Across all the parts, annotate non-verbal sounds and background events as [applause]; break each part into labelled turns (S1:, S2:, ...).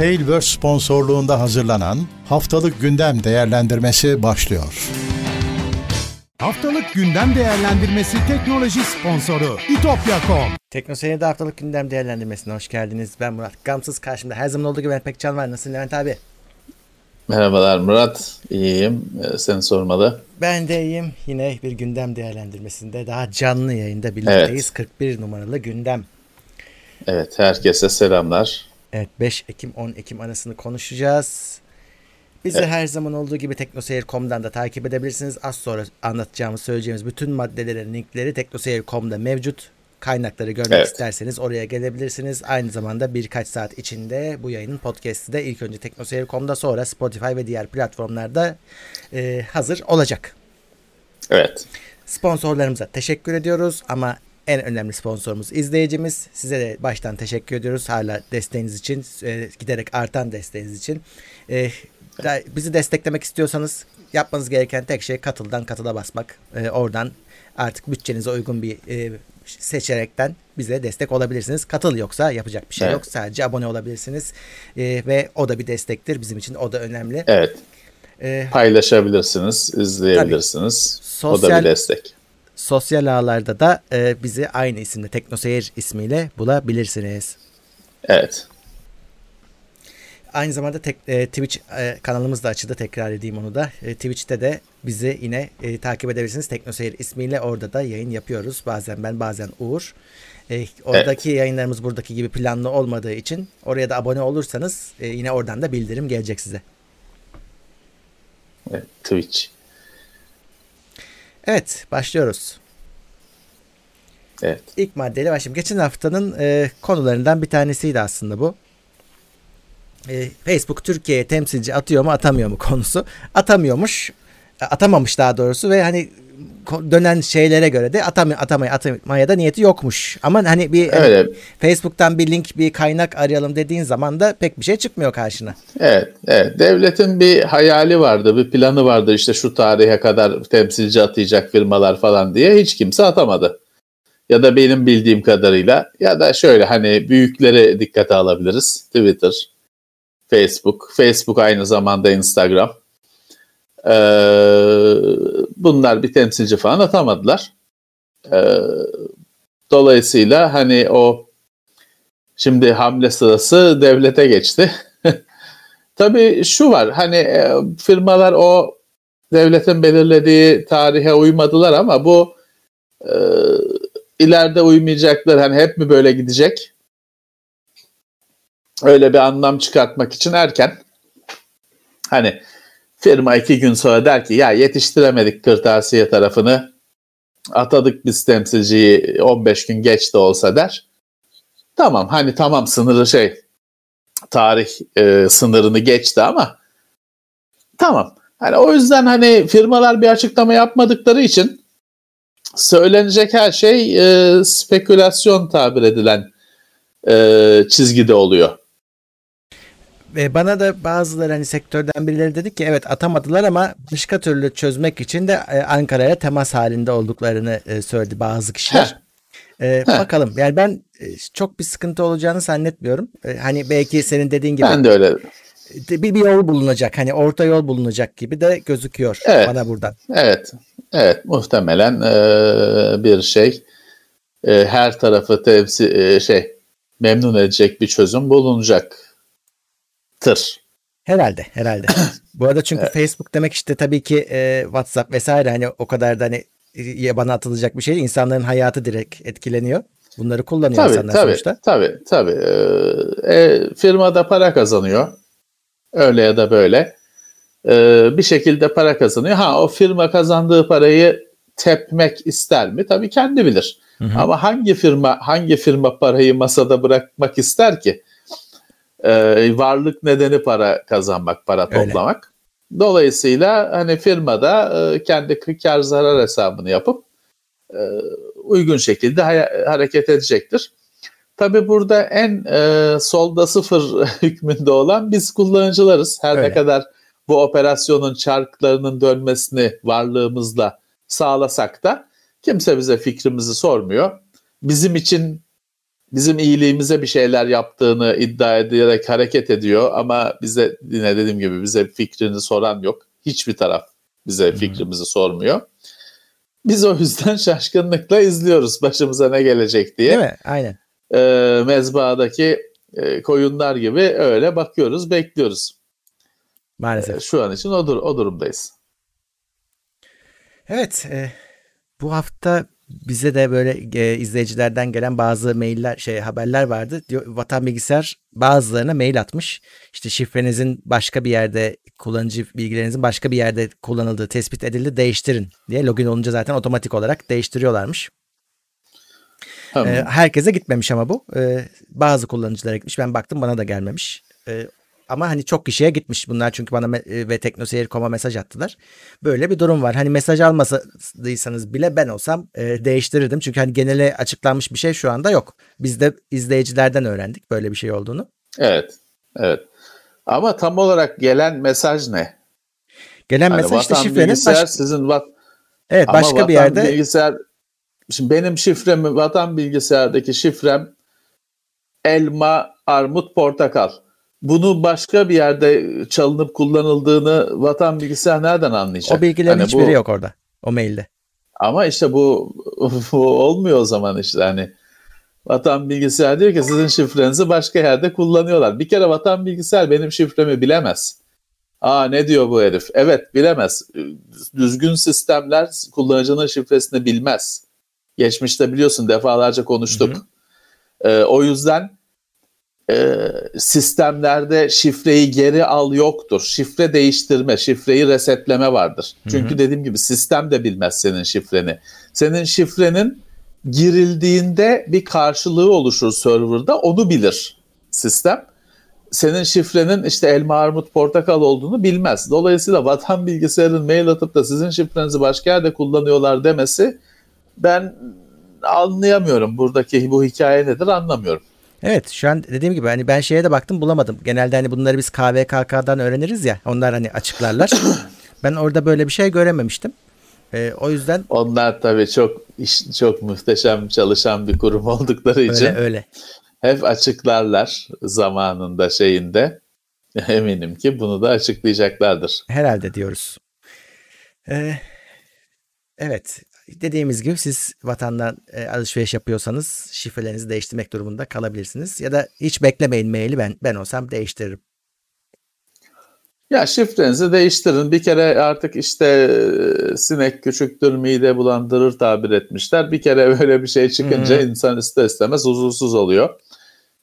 S1: Tailverse sponsorluğunda hazırlanan Haftalık Gündem Değerlendirmesi başlıyor.
S2: Haftalık Gündem Değerlendirmesi teknoloji sponsoru itopya.com
S3: Teknoseyir'de haftalık gündem değerlendirmesine hoş geldiniz. Ben Murat Gamsız. Karşımda her zaman olduğu gibi Levent Pekcan var. Nasılsın Levent abi?
S4: Merhabalar Murat. İyiyim. Ee, seni sormalı.
S3: Ben de iyiyim. Yine bir gündem değerlendirmesinde daha canlı yayında birlikteyiz. Evet. 41 numaralı gündem.
S4: Evet. Herkese selamlar.
S3: Evet 5 Ekim 10 Ekim arasını konuşacağız. Bizi evet. her zaman olduğu gibi teknoseyir.com'dan da takip edebilirsiniz. Az sonra anlatacağımız, söyleyeceğimiz bütün maddelerin linkleri teknoseyir.com'da mevcut. Kaynakları görmek evet. isterseniz oraya gelebilirsiniz. Aynı zamanda birkaç saat içinde bu yayının podcast'i de ilk önce teknoseyir.com'da sonra Spotify ve diğer platformlarda e, hazır olacak.
S4: Evet.
S3: Sponsorlarımıza teşekkür ediyoruz ama en önemli sponsorumuz izleyicimiz. Size de baştan teşekkür ediyoruz hala desteğiniz için, e, giderek artan desteğiniz için. E, bizi desteklemek istiyorsanız yapmanız gereken tek şey katıldan katıla basmak. E, oradan artık bütçenize uygun bir e, seçerekten bize destek olabilirsiniz. Katıl yoksa yapacak bir şey evet. yok. Sadece abone olabilirsiniz. E, ve o da bir destektir. Bizim için o da önemli.
S4: Evet. E, Paylaşabilirsiniz, izleyebilirsiniz. Sosyal, o da bir destek.
S3: Sosyal ağlarda da e, bizi aynı isimde Teknoseyir ismiyle bulabilirsiniz.
S4: Evet.
S3: Aynı zamanda tek, e, Twitch e, kanalımız da açıldı. Tekrar edeyim onu da. E, Twitch'te de bizi yine e, takip edebilirsiniz. Teknoseyir ismiyle orada da yayın yapıyoruz. Bazen ben bazen Uğur. E, oradaki evet. yayınlarımız buradaki gibi planlı olmadığı için oraya da abone olursanız e, yine oradan da bildirim gelecek size.
S4: Evet, Twitch.
S3: Evet başlıyoruz.
S4: Evet.
S3: İlk maddeyle başlayalım. Geçen haftanın e, konularından bir tanesiydi aslında bu e, Facebook Türkiye'ye temsilci atıyor mu atamıyor mu konusu. Atamıyormuş. E, atamamış daha doğrusu ve hani dönen şeylere göre de atamay atamaya atamaya da niyeti yokmuş. Ama hani bir hani evet. hani, Facebook'tan bir link bir kaynak arayalım dediğin zaman da pek bir şey çıkmıyor karşına.
S4: Evet, evet. Devletin bir hayali vardı, bir planı vardı işte şu tarihe kadar temsilci atayacak firmalar falan diye hiç kimse atamadı. Ya da benim bildiğim kadarıyla ya da şöyle hani büyükleri dikkate alabiliriz. Twitter, Facebook. Facebook aynı zamanda Instagram. Ee, bunlar bir temsilci falan atamadılar. Ee, dolayısıyla hani o şimdi hamle sırası devlete geçti. [laughs] Tabii şu var hani e, firmalar o devletin belirlediği tarihe uymadılar ama bu e, ileride uymayacaklar hani hep mi böyle gidecek? öyle bir anlam çıkartmak için erken. Hani firma iki gün sonra der ki ya yetiştiremedik kırtasiye tarafını atadık biz temsilciyi 15 gün geç de olsa der. Tamam hani tamam sınırı şey tarih e, sınırını geçti ama tamam. Hani o yüzden hani firmalar bir açıklama yapmadıkları için söylenecek her şey e, spekülasyon tabir edilen e, çizgide oluyor.
S3: Ve bana da bazıları hani sektörden birileri dedi ki evet atamadılar ama başka türlü çözmek için de e, Ankara'ya temas halinde olduklarını e, söyledi bazı kişiler. Ee, bakalım yani ben e, çok bir sıkıntı olacağını zannetmiyorum. Hani belki senin dediğin gibi.
S4: Ben de öyle.
S3: Bir, bir yol bulunacak hani orta yol bulunacak gibi de gözüküyor evet. bana buradan.
S4: Evet. Evet muhtemelen e, bir şey e, her tarafı temsil e, şey memnun edecek bir çözüm bulunacak tır.
S3: Herhalde, herhalde. [clears throat] Bu arada çünkü evet. Facebook demek işte tabii ki e, WhatsApp vesaire hani o kadar da hani yabana atılacak bir şey değil. İnsanların hayatı direkt etkileniyor. Bunları kullanıyor tabii, insanlar
S4: tabii,
S3: sonuçta.
S4: Tabii, tabii. Ee, e, firmada para kazanıyor. Öyle ya da böyle. Ee, bir şekilde para kazanıyor. Ha o firma kazandığı parayı tepmek ister mi? Tabii kendi bilir. Hı hı. Ama hangi firma hangi firma parayı masada bırakmak ister ki? E, varlık nedeni para kazanmak, para toplamak. Öyle. Dolayısıyla hani firmada e, kendi kar zarar hesabını yapıp e, uygun şekilde ha- hareket edecektir. Tabi burada en e, solda sıfır [laughs] hükmünde olan biz kullanıcılarız. Her Öyle. ne kadar bu operasyonun çarklarının dönmesini varlığımızla sağlasak da kimse bize fikrimizi sormuyor. Bizim için bizim iyiliğimize bir şeyler yaptığını iddia ederek hareket ediyor ama bize yine dediğim gibi bize fikrini soran yok. Hiçbir taraf bize fikrimizi sormuyor. Biz o yüzden [laughs] şaşkınlıkla izliyoruz başımıza ne gelecek diye.
S3: Değil mi? Aynen.
S4: Ee, mezbahadaki e, koyunlar gibi öyle bakıyoruz, bekliyoruz.
S3: Maalesef.
S4: Ee, şu an için o, dur o durumdayız.
S3: Evet. E, bu hafta bize de böyle e, izleyicilerden gelen bazı mailler şey haberler vardı. Diyor, Vatan Bilgisayar bazılarına mail atmış. İşte şifrenizin başka bir yerde kullanıcı bilgilerinizin başka bir yerde kullanıldığı tespit edildi değiştirin diye login olunca zaten otomatik olarak değiştiriyorlarmış.
S4: Tamam.
S3: E, herkese gitmemiş ama bu. E, bazı kullanıcılara gitmiş. Ben baktım bana da gelmemiş. E, ama hani çok kişiye gitmiş bunlar çünkü bana e, ve teknoseyir.com'a mesaj attılar. Böyle bir durum var. Hani mesaj almasadıysanız bile ben olsam e, değiştirirdim. Çünkü hani genele açıklanmış bir şey şu anda yok. Biz de izleyicilerden öğrendik böyle bir şey olduğunu.
S4: Evet, evet. Ama tam olarak gelen mesaj ne?
S3: Gelen
S4: Hani
S3: mesaj işte şifrenin baş-
S4: sizin vat
S3: evet,
S4: ama
S3: başka bir yerde
S4: bilgisayar şimdi benim şifremi vatan bilgisayardaki şifrem elma, armut, portakal. Bunu başka bir yerde çalınıp kullanıldığını vatan bilgisayar nereden anlayacak?
S3: o bilgilerin
S4: Hani bu-
S3: hiçbiri yok orada. O mailde.
S4: Ama işte bu, [laughs] bu olmuyor o zaman işte hani vatan bilgisayar diyor ki sizin şifrenizi başka yerde kullanıyorlar. Bir kere vatan bilgisayar benim şifremi bilemez. Aa ne diyor bu herif? Evet bilemez. Düzgün sistemler kullanıcının şifresini bilmez. Geçmişte biliyorsun defalarca konuştuk. Ee, o yüzden e, sistemlerde şifreyi geri al yoktur. Şifre değiştirme, şifreyi resetleme vardır. Çünkü dediğim gibi sistem de bilmez senin şifreni. Senin şifrenin girildiğinde bir karşılığı oluşur serverda onu bilir sistem. Senin şifrenin işte elma, armut, portakal olduğunu bilmez. Dolayısıyla vatan bilgisayarın mail atıp da sizin şifrenizi başka yerde kullanıyorlar demesi ben anlayamıyorum. Buradaki bu hikaye nedir anlamıyorum.
S3: Evet şu an dediğim gibi hani ben şeye de baktım bulamadım. Genelde hani bunları biz KVKK'dan öğreniriz ya. Onlar hani açıklarlar. [coughs] ben orada böyle bir şey görememiştim. Ee, o yüzden
S4: Onlar tabii çok iş, çok muhteşem çalışan bir kurum oldukları için
S3: öyle öyle.
S4: hep açıklarlar zamanında şeyinde. [laughs] Eminim ki bunu da açıklayacaklardır.
S3: Herhalde diyoruz. Ee, evet. Dediğimiz gibi siz vatandan e, alışveriş yapıyorsanız şifrelerinizi değiştirmek durumunda kalabilirsiniz. Ya da hiç beklemeyin maili ben ben olsam değiştiririm.
S4: Ya şifrenizi değiştirin. Bir kere artık işte e, sinek küçüktür mide bulandırır tabir etmişler. Bir kere [laughs] böyle bir şey çıkınca insan ister istemez huzursuz oluyor.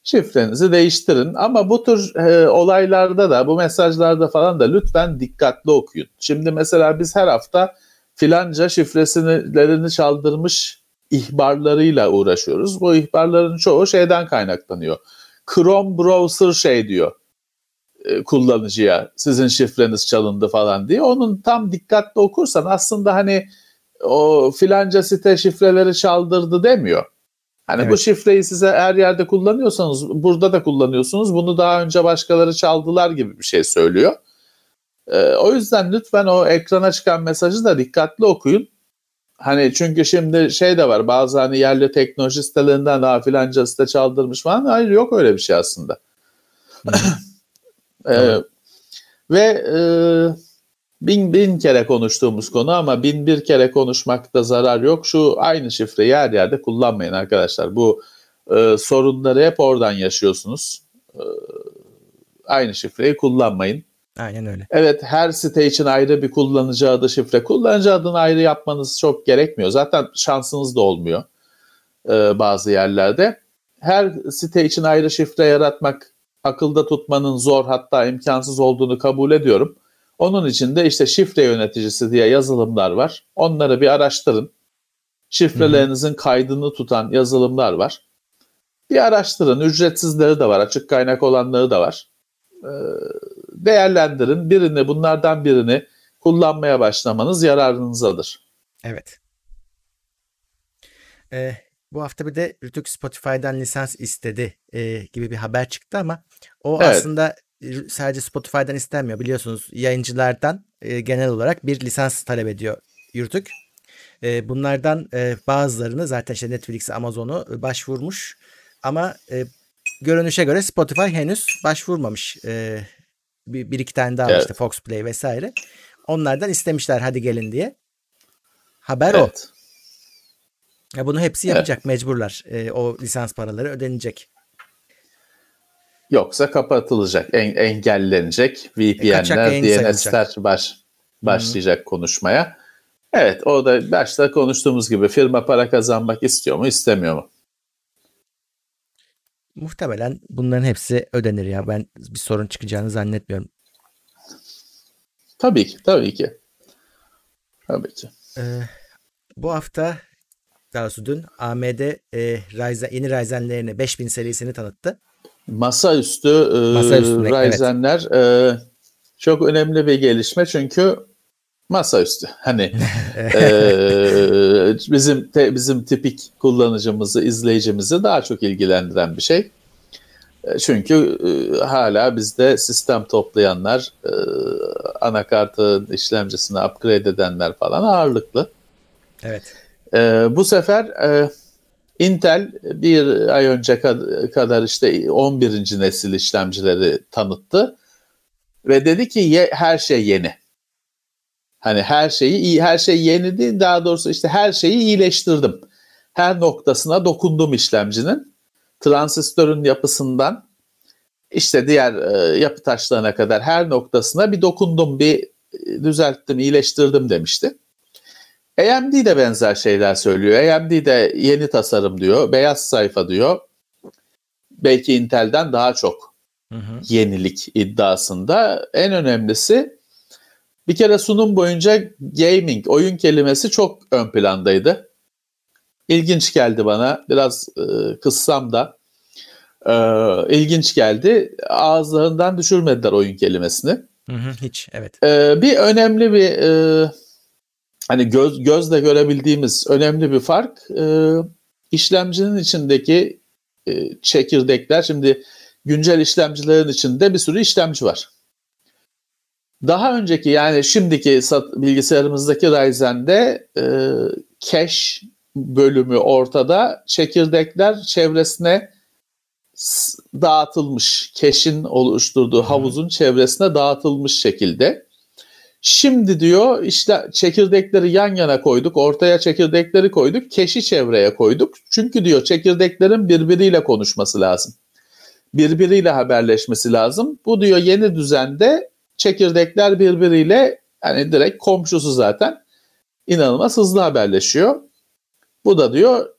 S4: Şifrenizi değiştirin ama bu tür e, olaylarda da bu mesajlarda falan da lütfen dikkatli okuyun. Şimdi mesela biz her hafta filanca şifresilerini çaldırmış ihbarlarıyla uğraşıyoruz. Bu ihbarların çoğu şeyden kaynaklanıyor. Chrome browser şey diyor e, kullanıcıya sizin şifreniz çalındı falan diye. Onun tam dikkatli okursan aslında hani o filanca site şifreleri çaldırdı demiyor. Hani
S3: Evet.
S4: bu şifreyi size her yerde kullanıyorsanız burada da kullanıyorsunuz. Bunu daha önce başkaları çaldılar gibi bir şey söylüyor. Ee, o yüzden lütfen o ekrana çıkan mesajı da dikkatli okuyun. Hani çünkü şimdi şey de var bazı hani yerli teknoloji sitelerinden daha filanca site çaldırmış falan. Hayır yok öyle bir şey aslında. [laughs] Ee, ve e, bin bin kere konuştuğumuz konu ama bin bir kere konuşmakta zarar yok. Şu aynı şifreyi her yerde kullanmayın arkadaşlar. Bu e, sorunları hep oradan yaşıyorsunuz. E, aynı şifreyi kullanmayın.
S3: Aynen öyle.
S4: Evet her site için ayrı bir kullanıcı adı şifre. Kullanıcı adını ayrı yapmanız çok gerekmiyor. Zaten şansınız da olmuyor e, bazı yerlerde. Her site için ayrı şifre yaratmak akılda tutmanın zor hatta imkansız olduğunu kabul ediyorum. Onun için de işte şifre yöneticisi diye yazılımlar var. Onları bir araştırın. Şifrelerinizin kaydını tutan yazılımlar var. Bir araştırın. Ücretsizleri de var. Açık kaynak olanları da var. Ee, değerlendirin. Birini bunlardan birini kullanmaya başlamanız yararınızadır.
S3: Evet. Ee, bu hafta bir de Rütük Spotify'dan lisans istedi e, gibi bir haber çıktı ama o
S4: Evet.
S3: aslında sadece Spotify'dan istenmiyor. Biliyorsunuz yayıncılardan e, genel olarak bir lisans talep ediyor Rütük. E, bunlardan e, bazılarını zaten işte Netflix, Amazon'u e, başvurmuş ama e, görünüşe göre Spotify henüz başvurmamış. E, bir, bir iki tane daha
S4: Evet.
S3: işte Fox Play vesaire. Onlardan istemişler hadi gelin diye. Haber o.
S4: Evet.
S3: Ya bunu hepsi
S4: Evet.
S3: yapacak mecburlar. E, o lisans paraları ödenecek.
S4: Yoksa kapatılacak, en- engellenecek.
S3: E,
S4: VPN'ler,
S3: yayın
S4: DNS'ler baş, başlayacak konuşmaya. Evet, o da başta konuştuğumuz gibi firma para kazanmak istiyor mu, istemiyor mu?
S3: Muhtemelen bunların hepsi ödenir ya. Ben bir sorun çıkacağını zannetmiyorum.
S4: Tabii ki, tabii ki. Tabii ki.
S3: Ee, bu hafta daha doğrusu dün AMD e, Ryzen, yeni Ryzen'lerini 5000 serisini tanıttı.
S4: Masaüstü e,
S3: evet.
S4: Ryzen'ler e, çok önemli bir gelişme çünkü masaüstü. Hani [laughs] e, bizim te- bizim tipik kullanıcımızı, izleyicimizi daha çok ilgilendiren bir şey. E, Çünkü e, hala bizde sistem toplayanlar, e, anakartı işlemcisini upgrade edenler falan ağırlıklı.
S3: Evet.
S4: Ee, bu sefer e, Intel bir ay önce kad- kadar işte 11. nesil işlemcileri tanıttı ve dedi ki ye- her şey yeni. Hani her şeyi iyi, her şey yeni değil, daha doğrusu işte her şeyi iyileştirdim. Her noktasına dokundum işlemcinin. Transistörün yapısından işte diğer e, yapı taşlarına kadar her noktasına bir dokundum, bir e, düzelttim, iyileştirdim demişti. AMD de benzer şeyler söylüyor. AMD de yeni tasarım diyor, beyaz sayfa diyor. Belki Intel'den daha çok
S3: Hı hı.
S4: yenilik iddiasında. En önemlisi bir kere sunum boyunca gaming, oyun kelimesi çok ön plandaydı. İlginç geldi bana. Biraz e, kıssam da e, ilginç geldi. Ağızlarından düşürmediler oyun kelimesini.
S3: Hı hı, hiç evet.
S4: Ee, bir önemli bir e, hani göz gözle görebildiğimiz önemli bir fark e, işlemcinin içindeki e, çekirdekler. Şimdi güncel işlemcilerin içinde bir sürü işlemci var. Daha önceki yani şimdiki bilgisayarımızdaki Ryzen'de e, cache bölümü ortada, çekirdekler çevresine dağıtılmış, cache'in oluşturduğu havuzun çevresine dağıtılmış şekilde. Şimdi diyor işte çekirdekleri yan yana koyduk, ortaya çekirdekleri koyduk, keşi çevreye koyduk. Çünkü diyor çekirdeklerin birbiriyle konuşması lazım. Birbiriyle haberleşmesi lazım. Bu diyor yeni düzende çekirdekler birbiriyle hani direkt komşusu zaten inanılmaz hızlı haberleşiyor. Bu da diyor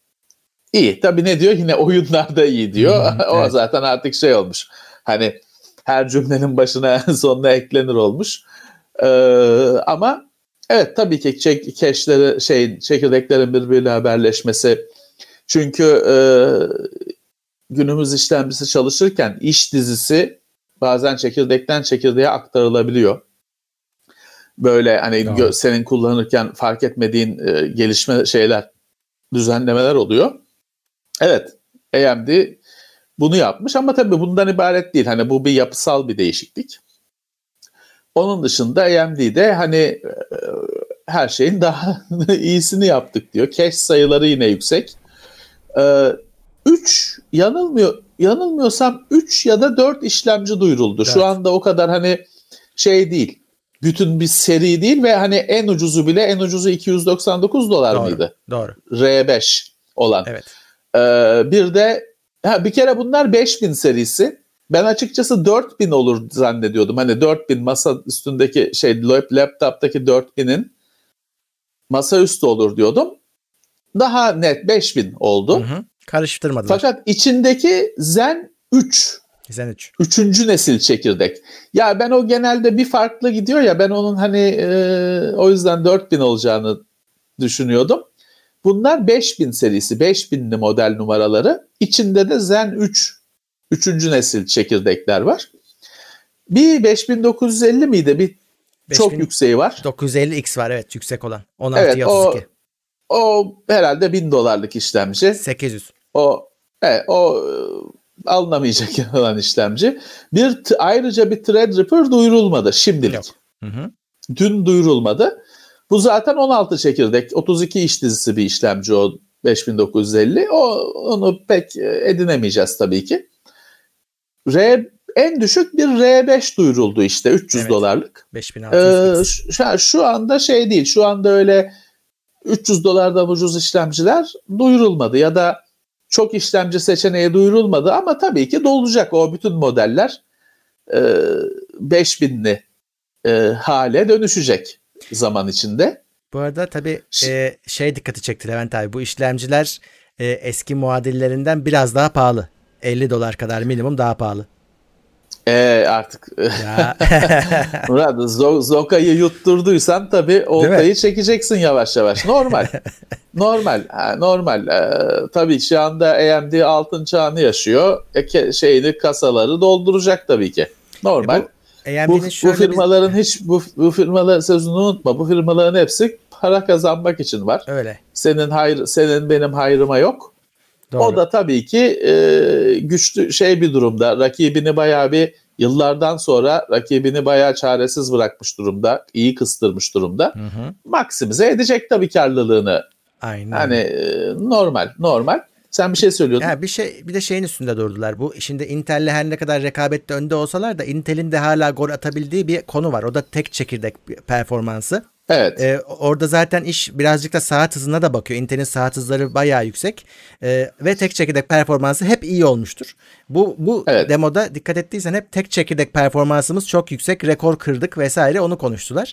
S4: iyi. Tabii ne diyor? Yine oyunlarda iyi diyor.
S3: Hı, [laughs]
S4: o
S3: evet.
S4: zaten artık şey olmuş. Hani her cümlenin başına [laughs] sonuna eklenir olmuş. Ee, ama evet tabii ki çek, keşleri şey çekirdeklerin birbiriyle haberleşmesi. Çünkü e, günümüz işlemcisi çalışırken iş dizisi bazen çekirdekten çekirdeğe aktarılabiliyor. Böyle hani gö- senin kullanırken fark etmediğin e, gelişme şeyler, düzenlemeler oluyor. Evet, AMD bunu yapmış ama tabii bundan ibaret değil. Hani bu bir yapısal bir değişiklik. Onun dışında AMD'de hani e, her şeyin daha [laughs] iyisini yaptık diyor. Cache sayıları yine yüksek. 3 yanılmıyor yanılmıyorsam 3 ya da 4 işlemci duyuruldu.
S3: Evet.
S4: Şu anda o kadar hani şey değil. Bütün bir seri değil ve hani en ucuzu bile en ucuzu 299 dolar
S3: Doğru.
S4: mıydı?
S3: Doğru.
S4: R5 olan.
S3: Evet.
S4: Ee, bir de ha, bir kere bunlar 5000 serisi. Ben açıkçası 4000 olur zannediyordum. Hani 4000 masa üstündeki şey lap- laptop'taki 4000'in masaüstü olur diyordum. Daha net 5000 oldu.
S3: Hı hı. Karıştırmadılar.
S4: Fakat içindeki Zen 3
S3: Zen 3.
S4: Üçüncü nesil çekirdek. Ya ben o genelde bir farklı gidiyor ya ben onun hani e, o yüzden 4000 olacağını düşünüyordum. Bunlar 5000 serisi, 5000'li model numaraları. İçinde de Zen 3, üçüncü nesil çekirdekler var. Bir 5950 miydi? Bir çok
S3: 5000
S4: yükseği var.
S3: 950X var evet yüksek olan. 16
S4: Evet, o-
S3: 32.
S4: O herhalde 1000 dolarlık işlemci.
S3: 800.
S4: O evet, o e, alınamayacak [laughs] olan işlemci. Bir ayrıca bir Threadripper duyurulmadı şimdilik.
S3: Yok. Hı hı.
S4: Dün duyurulmadı. Bu zaten 16 çekirdek, 32 iş dizisi bir işlemci o 5950. O onu pek edinemeyeceğiz tabii ki. R en düşük bir R5 duyuruldu işte 300
S3: Evet.
S4: dolarlık.
S3: 5600.
S4: Ee, şu, şu anda şey değil. Şu anda öyle 300 dolardan ucuz işlemciler duyurulmadı ya da çok işlemci seçeneği duyurulmadı ama tabii ki dolacak o bütün modeller e, 5000'li e, hale dönüşecek zaman içinde.
S3: Bu arada tabii e, şey dikkati çekti Levent abi. Bu işlemciler e, eski muadillerinden biraz daha pahalı. 50 dolar kadar minimum daha pahalı.
S4: E, artık
S3: Ya. [laughs]
S4: Murat Zo- Zoka'yı yutturduysan tabii oltayı çekeceksin yavaş yavaş. Normal. [laughs] normal. Ha, normal. Ee, tabii şu anda AMD altın çağını yaşıyor. E, şeyini kasaları dolduracak tabii ki. Normal.
S3: E, bu
S4: bu, bu
S3: şöyle bir-
S4: firmaların hiç bu, bu firmaların sözünü unutma. Bu firmaların hepsi para kazanmak için var.
S3: öyle.
S4: Senin hayır senin benim hayrıma yok.
S3: Doğru.
S4: O da tabii ki e, güçlü şey bir durumda. Rakibini bayağı bir yıllardan sonra rakibini bayağı çaresiz bırakmış durumda. iyi kıstırmış durumda.
S3: Hı hı.
S4: Maksimize edecek tabii karlılığını.
S3: Aynen.
S4: Hani e, normal, normal. Sen bir şey söylüyordun.
S3: Ya bir şey bir de şeyin üstünde durdular. Bu şimdi Intel'le her ne kadar rekabette önde olsalar da Intel'in de hala gol atabildiği bir konu var. O da tek çekirdek performansı.
S4: Evet.
S3: Ee, orada zaten iş birazcık da saat hızına da bakıyor. Intel'in saat hızları bayağı yüksek Ee, ve tek çekirdek performansı hep iyi olmuştur. Bu bu
S4: Evet.
S3: demoda dikkat ettiysen hep tek çekirdek performansımız çok yüksek, rekor kırdık vesaire onu konuştular.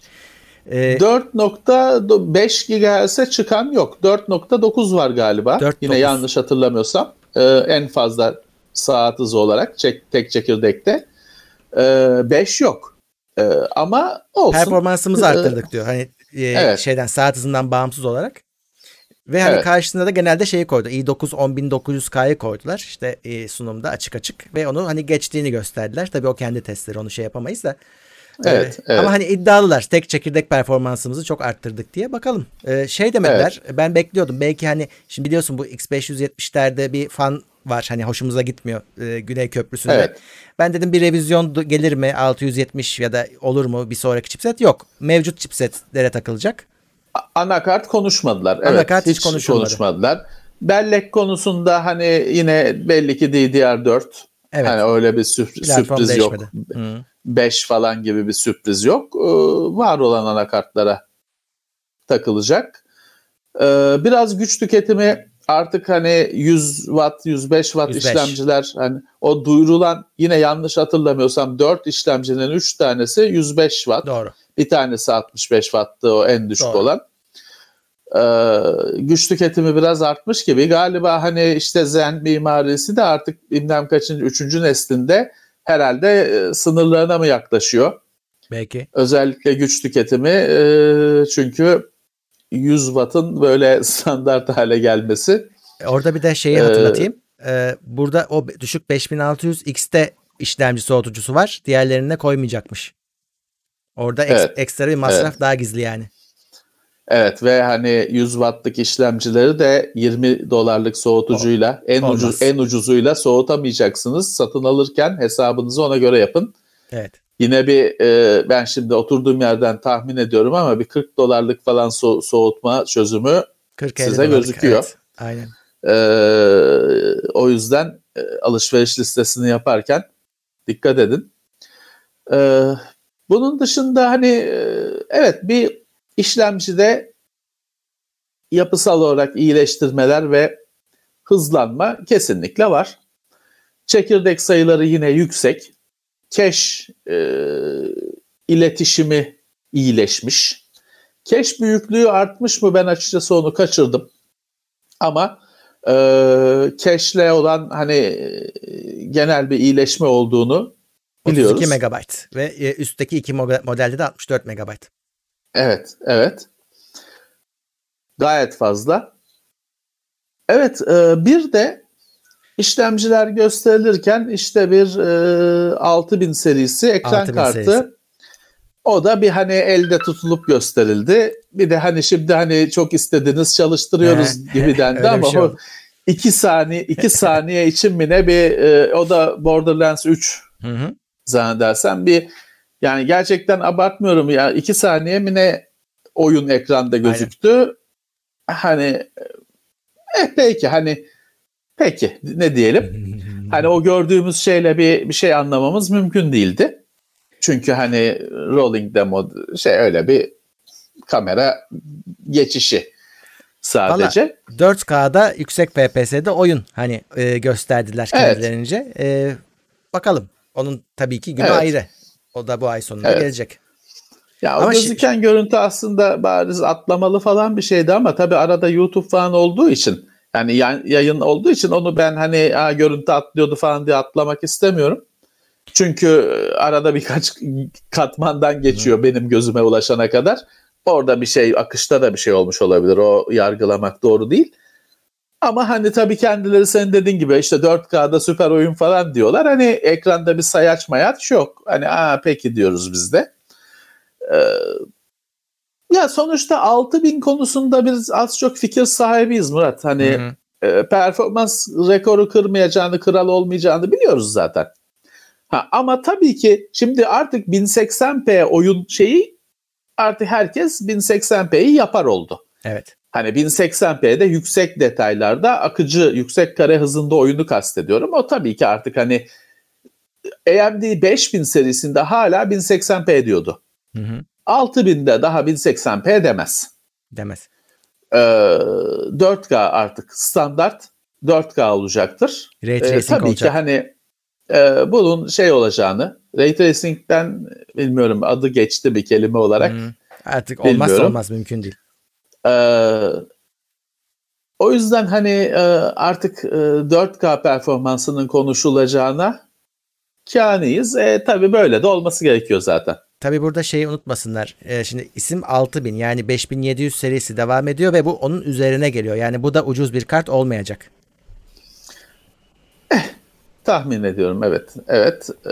S3: Ee,
S4: 4.5 GHz'e çıkan yok. 4.9 var galiba.
S3: 4.9.
S4: Yine yanlış hatırlamıyorsam. Ee, en fazla saat hızı olarak çek, tek çekirdekte. 5 yok. Ee, ama olsun.
S3: performansımızı
S4: Ee,
S3: arttırdık diyor. Hani e,
S4: Evet.
S3: şeyden saat hızından bağımsız olarak. Ve hani
S4: Evet.
S3: karşısında da genelde şeyi koydu. i9 10900K'yı koydular. İşte e, sunumda açık açık ve onu hani geçtiğini gösterdiler. Tabii o kendi testleri onu şey yapamayız da.
S4: Evet,
S3: Ee,
S4: evet.
S3: Ama hani iddialılar. Tek çekirdek performansımızı çok arttırdık diye bakalım. Ee, şey demediler. Ben bekliyordum. Belki hani şimdi biliyorsun bu X570'lerde bir fan var. Hani hoşumuza gitmiyor e, Güney Köprüsü'nde.
S4: Evet.
S3: Ben dedim bir revizyon gelir mi 670 ya da olur mu bir sonraki chipset? Yok. Mevcut chipsetlere takılacak.
S4: Anakart konuşmadılar.
S3: Anakart
S4: evet,
S3: hiç konuşulmadı.
S4: konuşmadılar. Bellek konusunda hani yine belli ki DDR4.
S3: Evet.
S4: Hani öyle bir sürp-
S3: Platform
S4: sürpriz yok.
S3: değişmedi. Hı.
S4: 5 falan gibi bir sürpriz yok. Ee, var olan anakartlara takılacak. Ee, biraz güç tüketimi artık hani 100 watt, 105 watt
S3: 105.
S4: işlemciler hani o duyurulan yine yanlış hatırlamıyorsam 4 işlemcinin 3 tanesi 105 watt.
S3: Doğru.
S4: Bir tanesi 65 watt'tı o en düşük
S3: Doğru.
S4: olan. Ee, güç tüketimi biraz artmış gibi. Galiba hani işte Zen mimarisi de artık bilmem kaçıncı, üçüncü neslinde herhalde e, sınırlarına mı yaklaşıyor?
S3: Belki.
S4: Özellikle güç tüketimi e, çünkü 100 watt'ın böyle [laughs] standart hale gelmesi.
S3: E, Orada bir de şeyi hatırlatayım. Ee, burada o düşük 5600 X'te işlemci soğutucusu var. Diğerlerine koymayacakmış. Orada
S4: Evet.
S3: ekstra bir masraf
S4: Evet.
S3: daha gizli yani.
S4: Evet ve hani 100 wattlık işlemcileri de 20 dolarlık soğutucuyla en
S3: Olmaz.
S4: ucuz en ucuzuyla soğutamayacaksınız. Satın alırken hesabınızı ona göre yapın.
S3: Evet.
S4: Yine bir e, ben şimdi oturduğum yerden tahmin ediyorum ama bir 40 dolarlık falan so- soğutma çözümü
S3: 40
S4: Size
S3: dolarlık,
S4: gözüküyor.
S3: evet. Aynen.
S4: e, o yüzden e, alışveriş listesini yaparken dikkat edin. E, bunun dışında hani e, evet bir işlemcide yapısal olarak iyileştirmeler ve hızlanma kesinlikle var. Çekirdek sayıları yine yüksek. Cache e, iletişimi iyileşmiş. Cache büyüklüğü artmış mı ben açıkçası onu kaçırdım. Ama e, cache'le olan hani e, genel bir iyileşme olduğunu biliyoruz.
S3: 32 megabayt ve e, üstteki iki mo- modelde de 64 megabayt.
S4: Evet, evet. Gayet fazla. Evet, e, bir de işlemciler gösterilirken işte bir e, 6000 serisi ekran
S3: 6000
S4: kartı.
S3: serisi.
S4: O da bir hani elde tutulup gösterildi. Bir de hani şimdi hani çok istediniz çalıştırıyoruz gibi [laughs] dendi ama
S3: şey
S4: o iki saniye iki saniye için mi ne bir e, o da Borderlands 3
S3: Hı hı.
S4: zannedersem bir yani gerçekten abartmıyorum ya iki saniye mi ne oyun ekranda gözüktü. Hani Eh peki hani peki ne diyelim? [laughs] hani o gördüğümüz şeyle bir bir şey anlamamız mümkün değildi. Çünkü hani rolling demo şey öyle bir kamera geçişi sadece.
S3: Valla 4K'da yüksek FPS'de oyun hani e, gösterdiler kendilerince. Evet. E, bakalım. Onun tabii ki günü evet. ayrı. O da bu ay sonunda evet. gelecek.
S4: Ya ama o gözüken şi- görüntü aslında bariz atlamalı falan bir şeydi ama tabii arada YouTube falan olduğu için yani yayın olduğu için onu ben hani ha, görüntü atlıyordu falan diye atlamak istemiyorum. Çünkü e, arada birkaç katmandan geçiyor Hı. benim gözüme ulaşana kadar. Orada bir şey akışta da bir şey olmuş olabilir. O yargılamak doğru değil. Ama hani tabii kendileri senin dediğin gibi işte 4K'da süper oyun falan diyorlar. Hani ekranda bir sayaç mayaç yok. Hani aa peki diyoruz biz de. Ee, ya sonuçta 6000 konusunda biz az çok fikir sahibiyiz Murat. Hani e, performans rekoru kırmayacağını, kral olmayacağını biliyoruz zaten. Ha, ama tabii ki şimdi artık 1080p oyun şeyi artık herkes 1080p'yi yapar oldu.
S3: Evet.
S4: Hani 1080p'de yüksek detaylarda akıcı yüksek kare hızında oyunu kastediyorum. O tabii ki artık hani AMD 5000 serisinde hala 1080p diyordu. Hı hı. 6000'de daha 1080p demez.
S3: Demez.
S4: Ee, 4K artık standart 4K olacaktır.
S3: Ray tracing ee,
S4: tabii
S3: olacak.
S4: ki hani e, bunun şey olacağını Ray Tracing'den bilmiyorum adı geçti bir kelime olarak. Hmm.
S3: Artık olmazsa bilmiyorum. olmaz mümkün değil.
S4: Ee, o yüzden hani e, artık e, 4K performansının konuşulacağına kâniyiz. E, tabii böyle de olması gerekiyor zaten.
S3: Tabii burada şeyi unutmasınlar. E, şimdi isim 6000 yani 5700 serisi devam ediyor ve bu onun üzerine geliyor. Yani bu da ucuz bir kart olmayacak.
S4: Eh, tahmin ediyorum evet. Evet. Ee,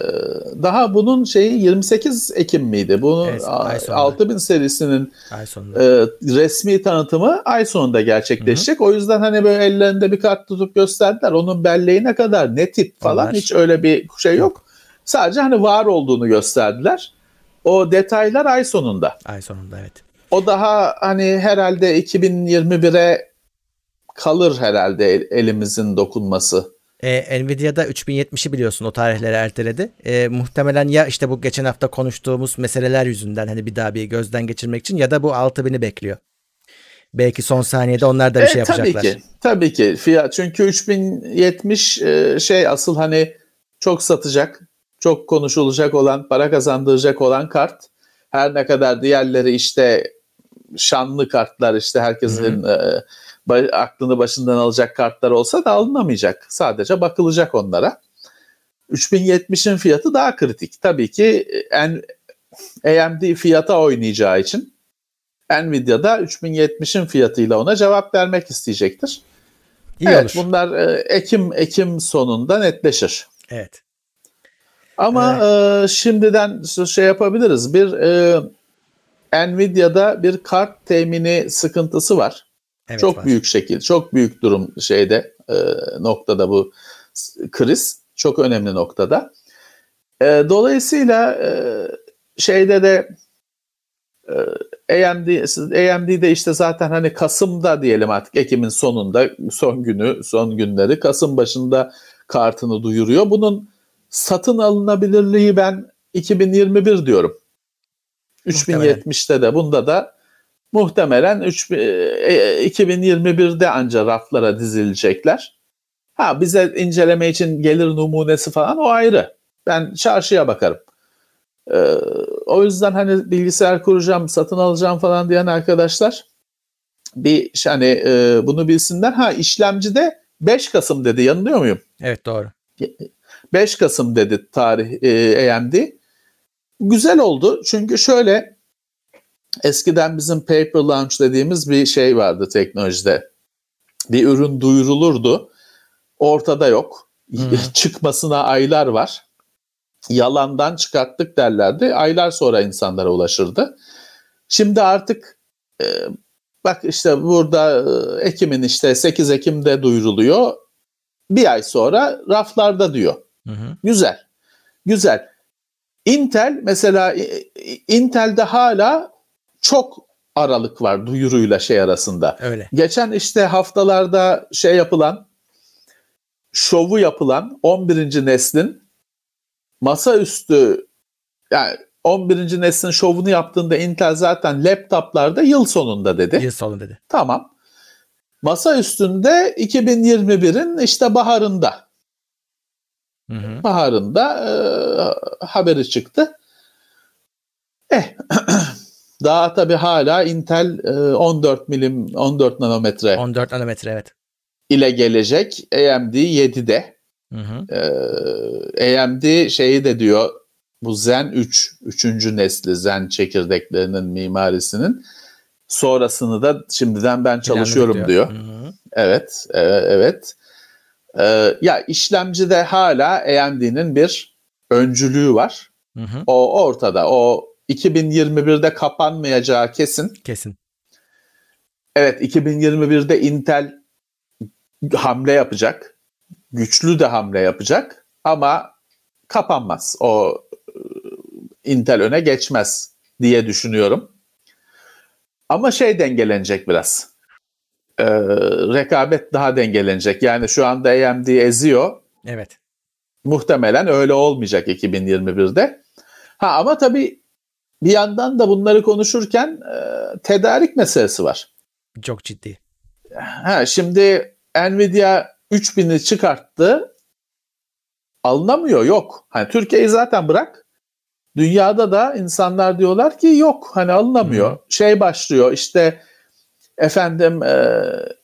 S4: daha bunun şeyi 28 Ekim miydi? Bunu evet, 6000 serisinin ay sonunda. E, resmi tanıtımı ay sonunda gerçekleşecek. Hı hı. O yüzden hani böyle ellerinde bir kart tutup gösterdiler. Onun belleğine kadar ne tip falan Onlar. hiç öyle bir şey yok. yok. Sadece hani var olduğunu gösterdiler. O detaylar ay sonunda.
S3: Ay sonunda evet.
S4: O daha hani herhalde 2021'e kalır herhalde elimizin dokunması.
S3: E, Nvidia'da 3070'i biliyorsun o tarihleri erteledi. E, muhtemelen ya işte bu geçen hafta konuştuğumuz meseleler yüzünden hani bir daha bir gözden geçirmek için ya da bu 6000'i bekliyor. Belki son saniyede onlar da bir e, şey yapacaklar.
S4: Tabii ki. Tabii ki. Fiyat çünkü 3070 e, şey asıl hani çok satacak çok konuşulacak olan, para kazandıracak olan kart. Her ne kadar diğerleri işte şanlı kartlar işte herkesin e, aklını başından alacak kartlar olsa da alınamayacak. Sadece bakılacak onlara. 3070'in fiyatı daha kritik. Tabii ki en AMD fiyata oynayacağı için Nvidia'da 3070'in fiyatıyla ona cevap vermek isteyecektir. İyi evet, olur. bunlar e, Ekim Ekim sonunda netleşir.
S3: Evet.
S4: Ama evet. e, şimdiden şey yapabiliriz. Bir e, Nvidia'da bir kart temini sıkıntısı var. Evet, çok var. büyük şekil, çok büyük durum şeyde e, noktada bu kriz çok önemli noktada. E, dolayısıyla e, şeyde de e, AMD AMD'de işte zaten hani Kasım'da diyelim artık Ekim'in sonunda son günü son günleri Kasım başında kartını duyuruyor. Bunun satın alınabilirliği ben 2021 diyorum. 3070'te de bunda da muhtemelen 3, e, 2021'de anca raflara dizilecekler. Ha bize inceleme için gelir numunesi falan o ayrı. Ben çarşıya bakarım. Ee, o yüzden hani bilgisayar kuracağım, satın alacağım falan diyen arkadaşlar bir hani e, bunu bilsinler. Ha işlemci de 5 Kasım dedi. Yanılıyor muyum?
S3: Evet doğru.
S4: 5 Kasım dedi tarih e, AMD. Güzel oldu çünkü şöyle eskiden bizim paper launch dediğimiz bir şey vardı teknolojide. Bir ürün duyurulurdu. Ortada yok. Hmm. [laughs] Çıkmasına aylar var. Yalandan çıkarttık derlerdi. Aylar sonra insanlara ulaşırdı. Şimdi artık e, bak işte burada e, Ekim'in işte 8 Ekim'de duyuruluyor. Bir ay sonra raflarda diyor. Hı hı. Güzel. Güzel. Intel mesela Intel'de hala çok aralık var duyuruyla şey arasında.
S3: Öyle.
S4: Geçen işte haftalarda şey yapılan şovu yapılan 11. neslin masaüstü yani 11. neslin şovunu yaptığında Intel zaten laptoplarda yıl sonunda dedi.
S3: Yıl sonu dedi.
S4: Tamam. Masa üstünde 2021'in işte baharında.
S3: Hı hı.
S4: Baharında e, haberi çıktı. Eh [clears throat] daha tabii hala Intel e, 14 milim 14 nanometre
S3: 14 nanometre evet.
S4: ile gelecek. AMD 7'de.
S3: Hı hı.
S4: AMD şeyi de diyor bu Zen 3, 3. nesli Zen çekirdeklerinin mimarisinin sonrasını da şimdiden ben çalışıyorum diyor.
S3: Hı hı.
S4: Evet, e, evet. Ee, ya işlemcide hala AMD'nin bir öncülüğü var.
S3: Hı hı.
S4: O ortada. O 2021'de kapanmayacağı kesin.
S3: Kesin.
S4: Evet 2021'de Intel hamle yapacak. Güçlü de hamle yapacak ama kapanmaz. O e, Intel öne geçmez diye düşünüyorum. Ama şey dengelenecek biraz. Ee, rekabet daha dengelenecek. Yani şu anda AMD eziyor.
S3: Evet.
S4: Muhtemelen öyle olmayacak 2021'de. Ha ama tabii bir yandan da bunları konuşurken e, tedarik meselesi var.
S3: Çok ciddi.
S4: Ha, şimdi Nvidia 3000'i çıkarttı. Alınamıyor yok. Hani Türkiye'yi zaten bırak. Dünyada da insanlar diyorlar ki yok hani alınamıyor.
S3: Hı.
S4: Şey başlıyor işte efendim e,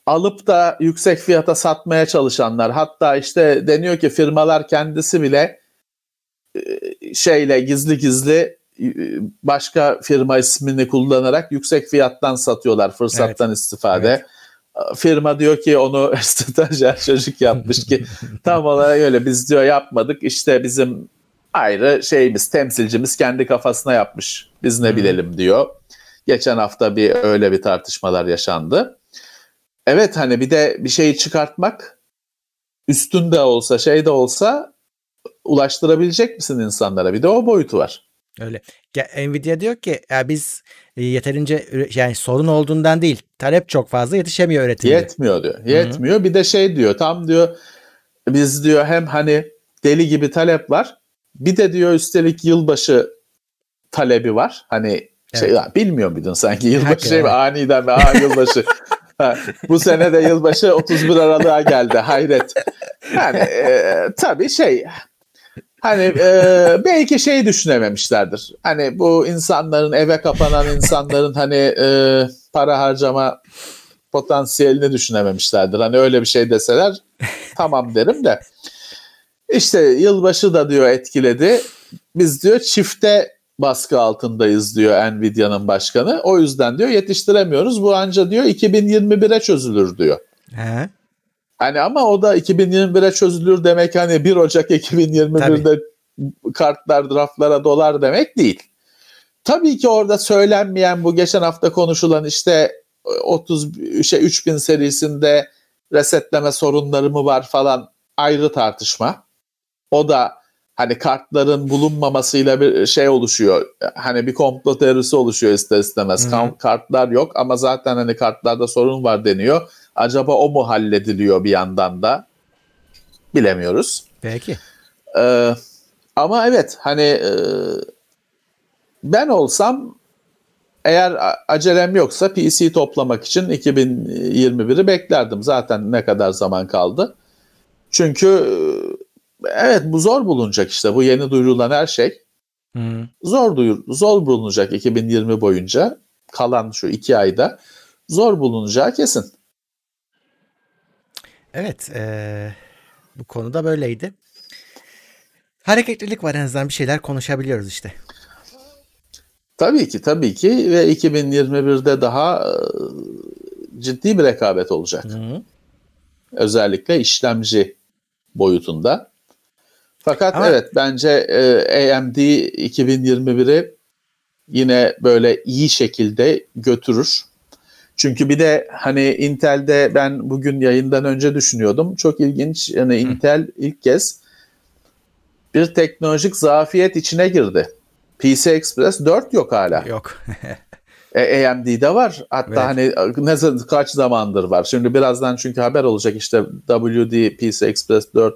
S4: alıp da yüksek fiyata satmaya çalışanlar hatta işte deniyor ki firmalar kendisi bile e, şeyle gizli gizli e, başka firma ismini kullanarak yüksek fiyattan satıyorlar fırsattan istifade.
S3: Evet.
S4: Firma diyor ki onu [laughs] stajyer çocuk yapmış ki tam olarak öyle biz diyor yapmadık işte bizim ayrı şeyimiz temsilcimiz kendi kafasına yapmış biz ne bilelim diyor. Geçen hafta bir öyle bir tartışmalar yaşandı. Evet hani bir de bir şeyi çıkartmak üstünde olsa şey de olsa ulaştırabilecek misin insanlara? Bir de o boyutu var.
S3: Öyle. Ya, Nvidia diyor ki ya biz e, yeterince yani sorun olduğundan değil. Talep çok fazla yetişemiyor üretimde.
S4: Yetmiyor diyor. Yetmiyor. Bir de şey diyor tam diyor biz diyor hem hani deli gibi talep var. Bir de diyor üstelik yılbaşı talebi var. Hani şey
S3: Evet.
S4: ya, bilmiyor muydun sanki yılbaşı şey mi? aniden ve aa yılbaşı. Ha, bu sene de yılbaşı 31 Aralık'a geldi. Hayret. Yani e, tabii şey hani e, belki şey düşünememişlerdir. Hani bu insanların eve kapanan insanların hani e, para harcama potansiyelini düşünememişlerdir. Hani öyle bir şey deseler tamam derim de. İşte yılbaşı da diyor etkiledi. Biz diyor çifte baskı altındayız diyor Nvidia'nın başkanı. O yüzden diyor yetiştiremiyoruz. Bu anca diyor 2021'e çözülür diyor.
S3: He.
S4: Hani ama o da 2021'e çözülür demek hani 1 Ocak 2021'de kartlar raflara dolar demek değil. Tabii ki orada söylenmeyen bu geçen hafta konuşulan işte 30 şey 3000 serisinde resetleme sorunları mı var falan ayrı tartışma. O da hani kartların bulunmamasıyla bir şey oluşuyor. Hani bir komplo teorisi oluşuyor ister istemez.
S3: Hı hı.
S4: Kam- Kartlar yok ama zaten hani kartlarda sorun var deniyor. Acaba o mu hallediliyor bir yandan da? Bilemiyoruz.
S3: Peki.
S4: Ee, ama evet hani e, ben olsam eğer acelem yoksa PC toplamak için 2021'i beklerdim. Zaten ne kadar zaman kaldı. Çünkü e, evet bu zor bulunacak işte bu yeni duyurulan her şey.
S3: Hı.
S4: Zor duyur, zor bulunacak 2020 boyunca kalan şu iki ayda zor bulunacağı kesin.
S3: Evet. eee, bu konuda böyleydi. Hareketlilik var en azından bir şeyler konuşabiliyoruz işte.
S4: Tabii ki tabii ki ve 2021'de daha e, ciddi bir rekabet olacak.
S3: Hı.
S4: Özellikle işlemci boyutunda. Fakat
S3: Ama-
S4: evet bence e, AMD 2021'i yine böyle iyi şekilde götürür. Çünkü bir de hani Intel'de ben bugün yayından önce düşünüyordum. Çok ilginç. Yani Intel ilk kez bir teknolojik zafiyet içine girdi. PC Express 4 yok hala.
S3: Yok. [laughs]
S4: E, AMD'de var. Hatta
S3: Evet.
S4: hani ne kaç zamandır var. Şimdi birazdan çünkü haber olacak işte WD PC Express 4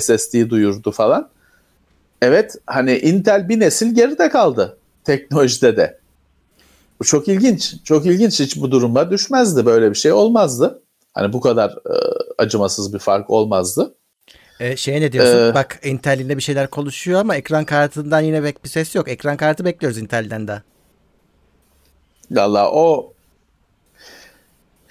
S4: SSD duyurdu falan. Evet hani Intel bir nesil geride kaldı teknolojide de. Bu çok ilginç. Çok ilginç. Hiç bu duruma düşmezdi. Böyle bir şey olmazdı. Hani bu kadar e, acımasız bir fark olmazdı.
S3: E, şeye ne diyorsun?
S4: Ee,
S3: Bak Intel yine bir şeyler konuşuyor ama ekran kartından yine bek bir ses yok. Ekran kartı bekliyoruz Intel'den de.
S4: Valla o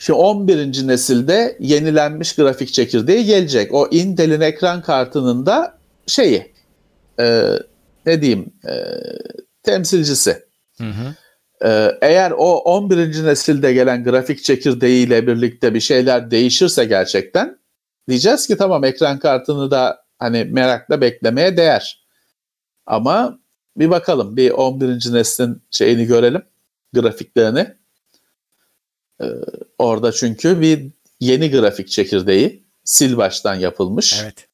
S4: Şimdi 11. nesilde yenilenmiş grafik çekirdeği gelecek. O Intel'in ekran kartının da şeyi e, ne diyeyim e, temsilcisi. E, eğer o 11. nesilde gelen grafik çekirdeğiyle birlikte bir şeyler değişirse gerçekten diyeceğiz ki tamam ekran kartını da hani merakla beklemeye değer. Ama bir bakalım bir 11. neslin şeyini görelim grafiklerini. Ee, orada çünkü bir yeni grafik çekirdeği sil baştan yapılmış.
S3: Evet.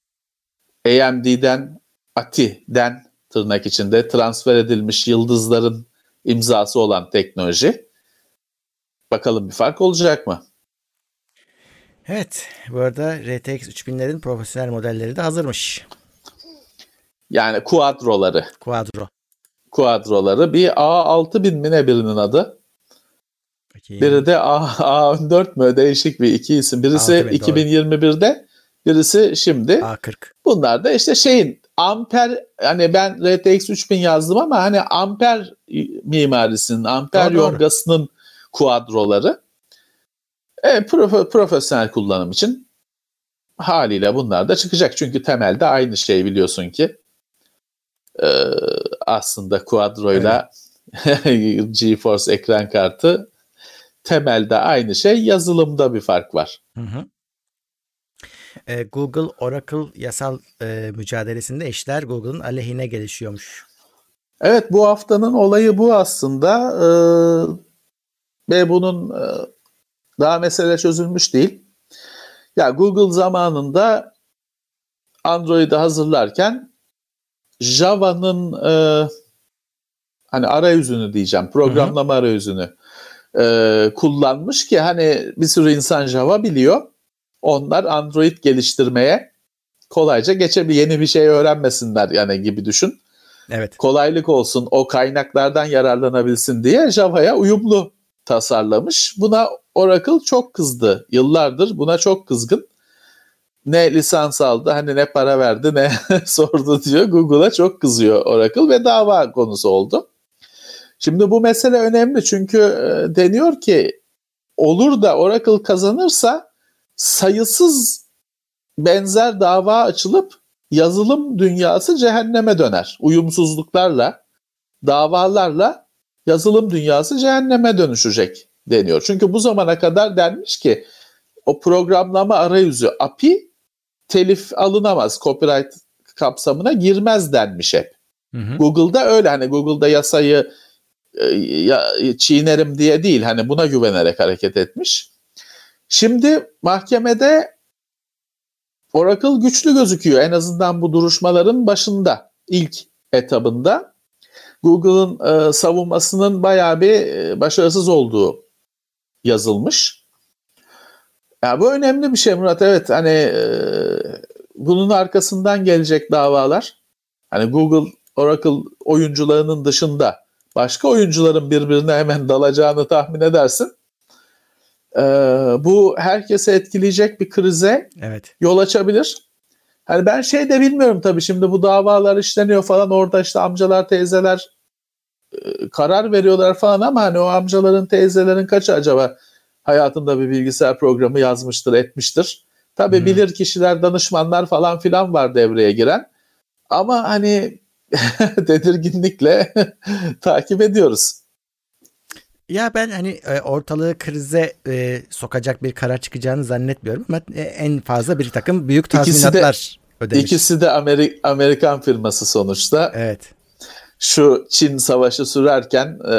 S4: AMD'den ATI'den tırnak içinde transfer edilmiş yıldızların imzası olan teknoloji. Bakalım bir fark olacak mı?
S3: Evet. Bu arada RTX 3000'lerin profesyonel modelleri de hazırmış.
S4: Yani kuadroları.
S3: Quadro.
S4: Kuadroları bir A6000 mi ne birinin adı?
S3: Bakayım.
S4: Biri de A, A14 mü değişik bir iki isim. Birisi
S3: 6000, doğru.
S4: 2021'de birisi şimdi.
S3: A40.
S4: Bunlar da işte şeyin amper hani ben RTX 3000 yazdım ama hani amper mimarisinin, amper yongasının kuadroları. E, profe- profesyonel kullanım için haliyle bunlar da çıkacak. Çünkü temelde aynı şey biliyorsun ki. E, aslında kuadroyla GeForce [laughs] ekran kartı temelde aynı şey. Yazılımda bir fark var.
S3: Hı hı. E, Google Oracle yasal e, mücadelesinde işler Google'ın aleyhine gelişiyormuş.
S4: Evet bu haftanın olayı bu aslında Ee, ve bunun e, daha mesele çözülmüş değil. Ya Google zamanında Android'i hazırlarken Java'nın e, hani arayüzünü diyeceğim programlama arayüzünü e, kullanmış ki hani bir sürü insan Java biliyor. Onlar Android geliştirmeye kolayca geçebilir. Yeni bir şey öğrenmesinler yani gibi düşün
S3: Evet.
S4: kolaylık olsun, o kaynaklardan yararlanabilsin diye Java'ya uyumlu tasarlamış. Buna Oracle çok kızdı. Yıllardır buna çok kızgın. Ne lisans aldı, hani ne para verdi, ne [laughs] sordu diyor. Google'a çok kızıyor Oracle ve dava konusu oldu. Şimdi bu mesele önemli çünkü e, deniyor ki olur da Oracle kazanırsa sayısız benzer dava açılıp yazılım dünyası cehenneme döner. Uyumsuzluklarla, davalarla yazılım dünyası cehenneme dönüşecek deniyor. Çünkü bu zamana kadar denmiş ki o programlama arayüzü API telif alınamaz, copyright kapsamına girmez denmiş hep.
S3: Hı hı.
S4: Google'da öyle hani Google'da yasayı ya, çiğnerim diye değil hani buna güvenerek hareket etmiş. Şimdi mahkemede Oracle güçlü gözüküyor en azından bu duruşmaların başında ilk etabında. Google'ın e, savunmasının bayağı bir e, başarısız olduğu yazılmış. Ya bu önemli bir şey Murat. Evet hani e, bunun arkasından gelecek davalar. Hani Google, Oracle oyuncularının dışında başka oyuncuların birbirine hemen dalacağını tahmin edersin. E, bu herkese etkileyecek bir krize
S3: Evet.
S4: yol açabilir. Hani ben şey de bilmiyorum tabii şimdi bu davalar işleniyor falan orada işte amcalar teyzeler e, karar veriyorlar falan ama hani o amcaların teyzelerin kaçı acaba hayatında bir bilgisayar programı yazmıştır etmiştir. Tabii
S3: Hı.
S4: bilir kişiler danışmanlar falan filan var devreye giren ama hani [laughs] tedirginlikle [laughs] takip ediyoruz.
S3: Ya ben hani e, ortalığı krize e, sokacak bir karar çıkacağını zannetmiyorum ama e, en fazla bir takım büyük
S4: İkisi de-
S3: tazminatlar ödemiş.
S4: İkisi de Ameri- Amerikan firması sonuçta.
S3: Evet.
S4: şu Çin savaşı sürerken e,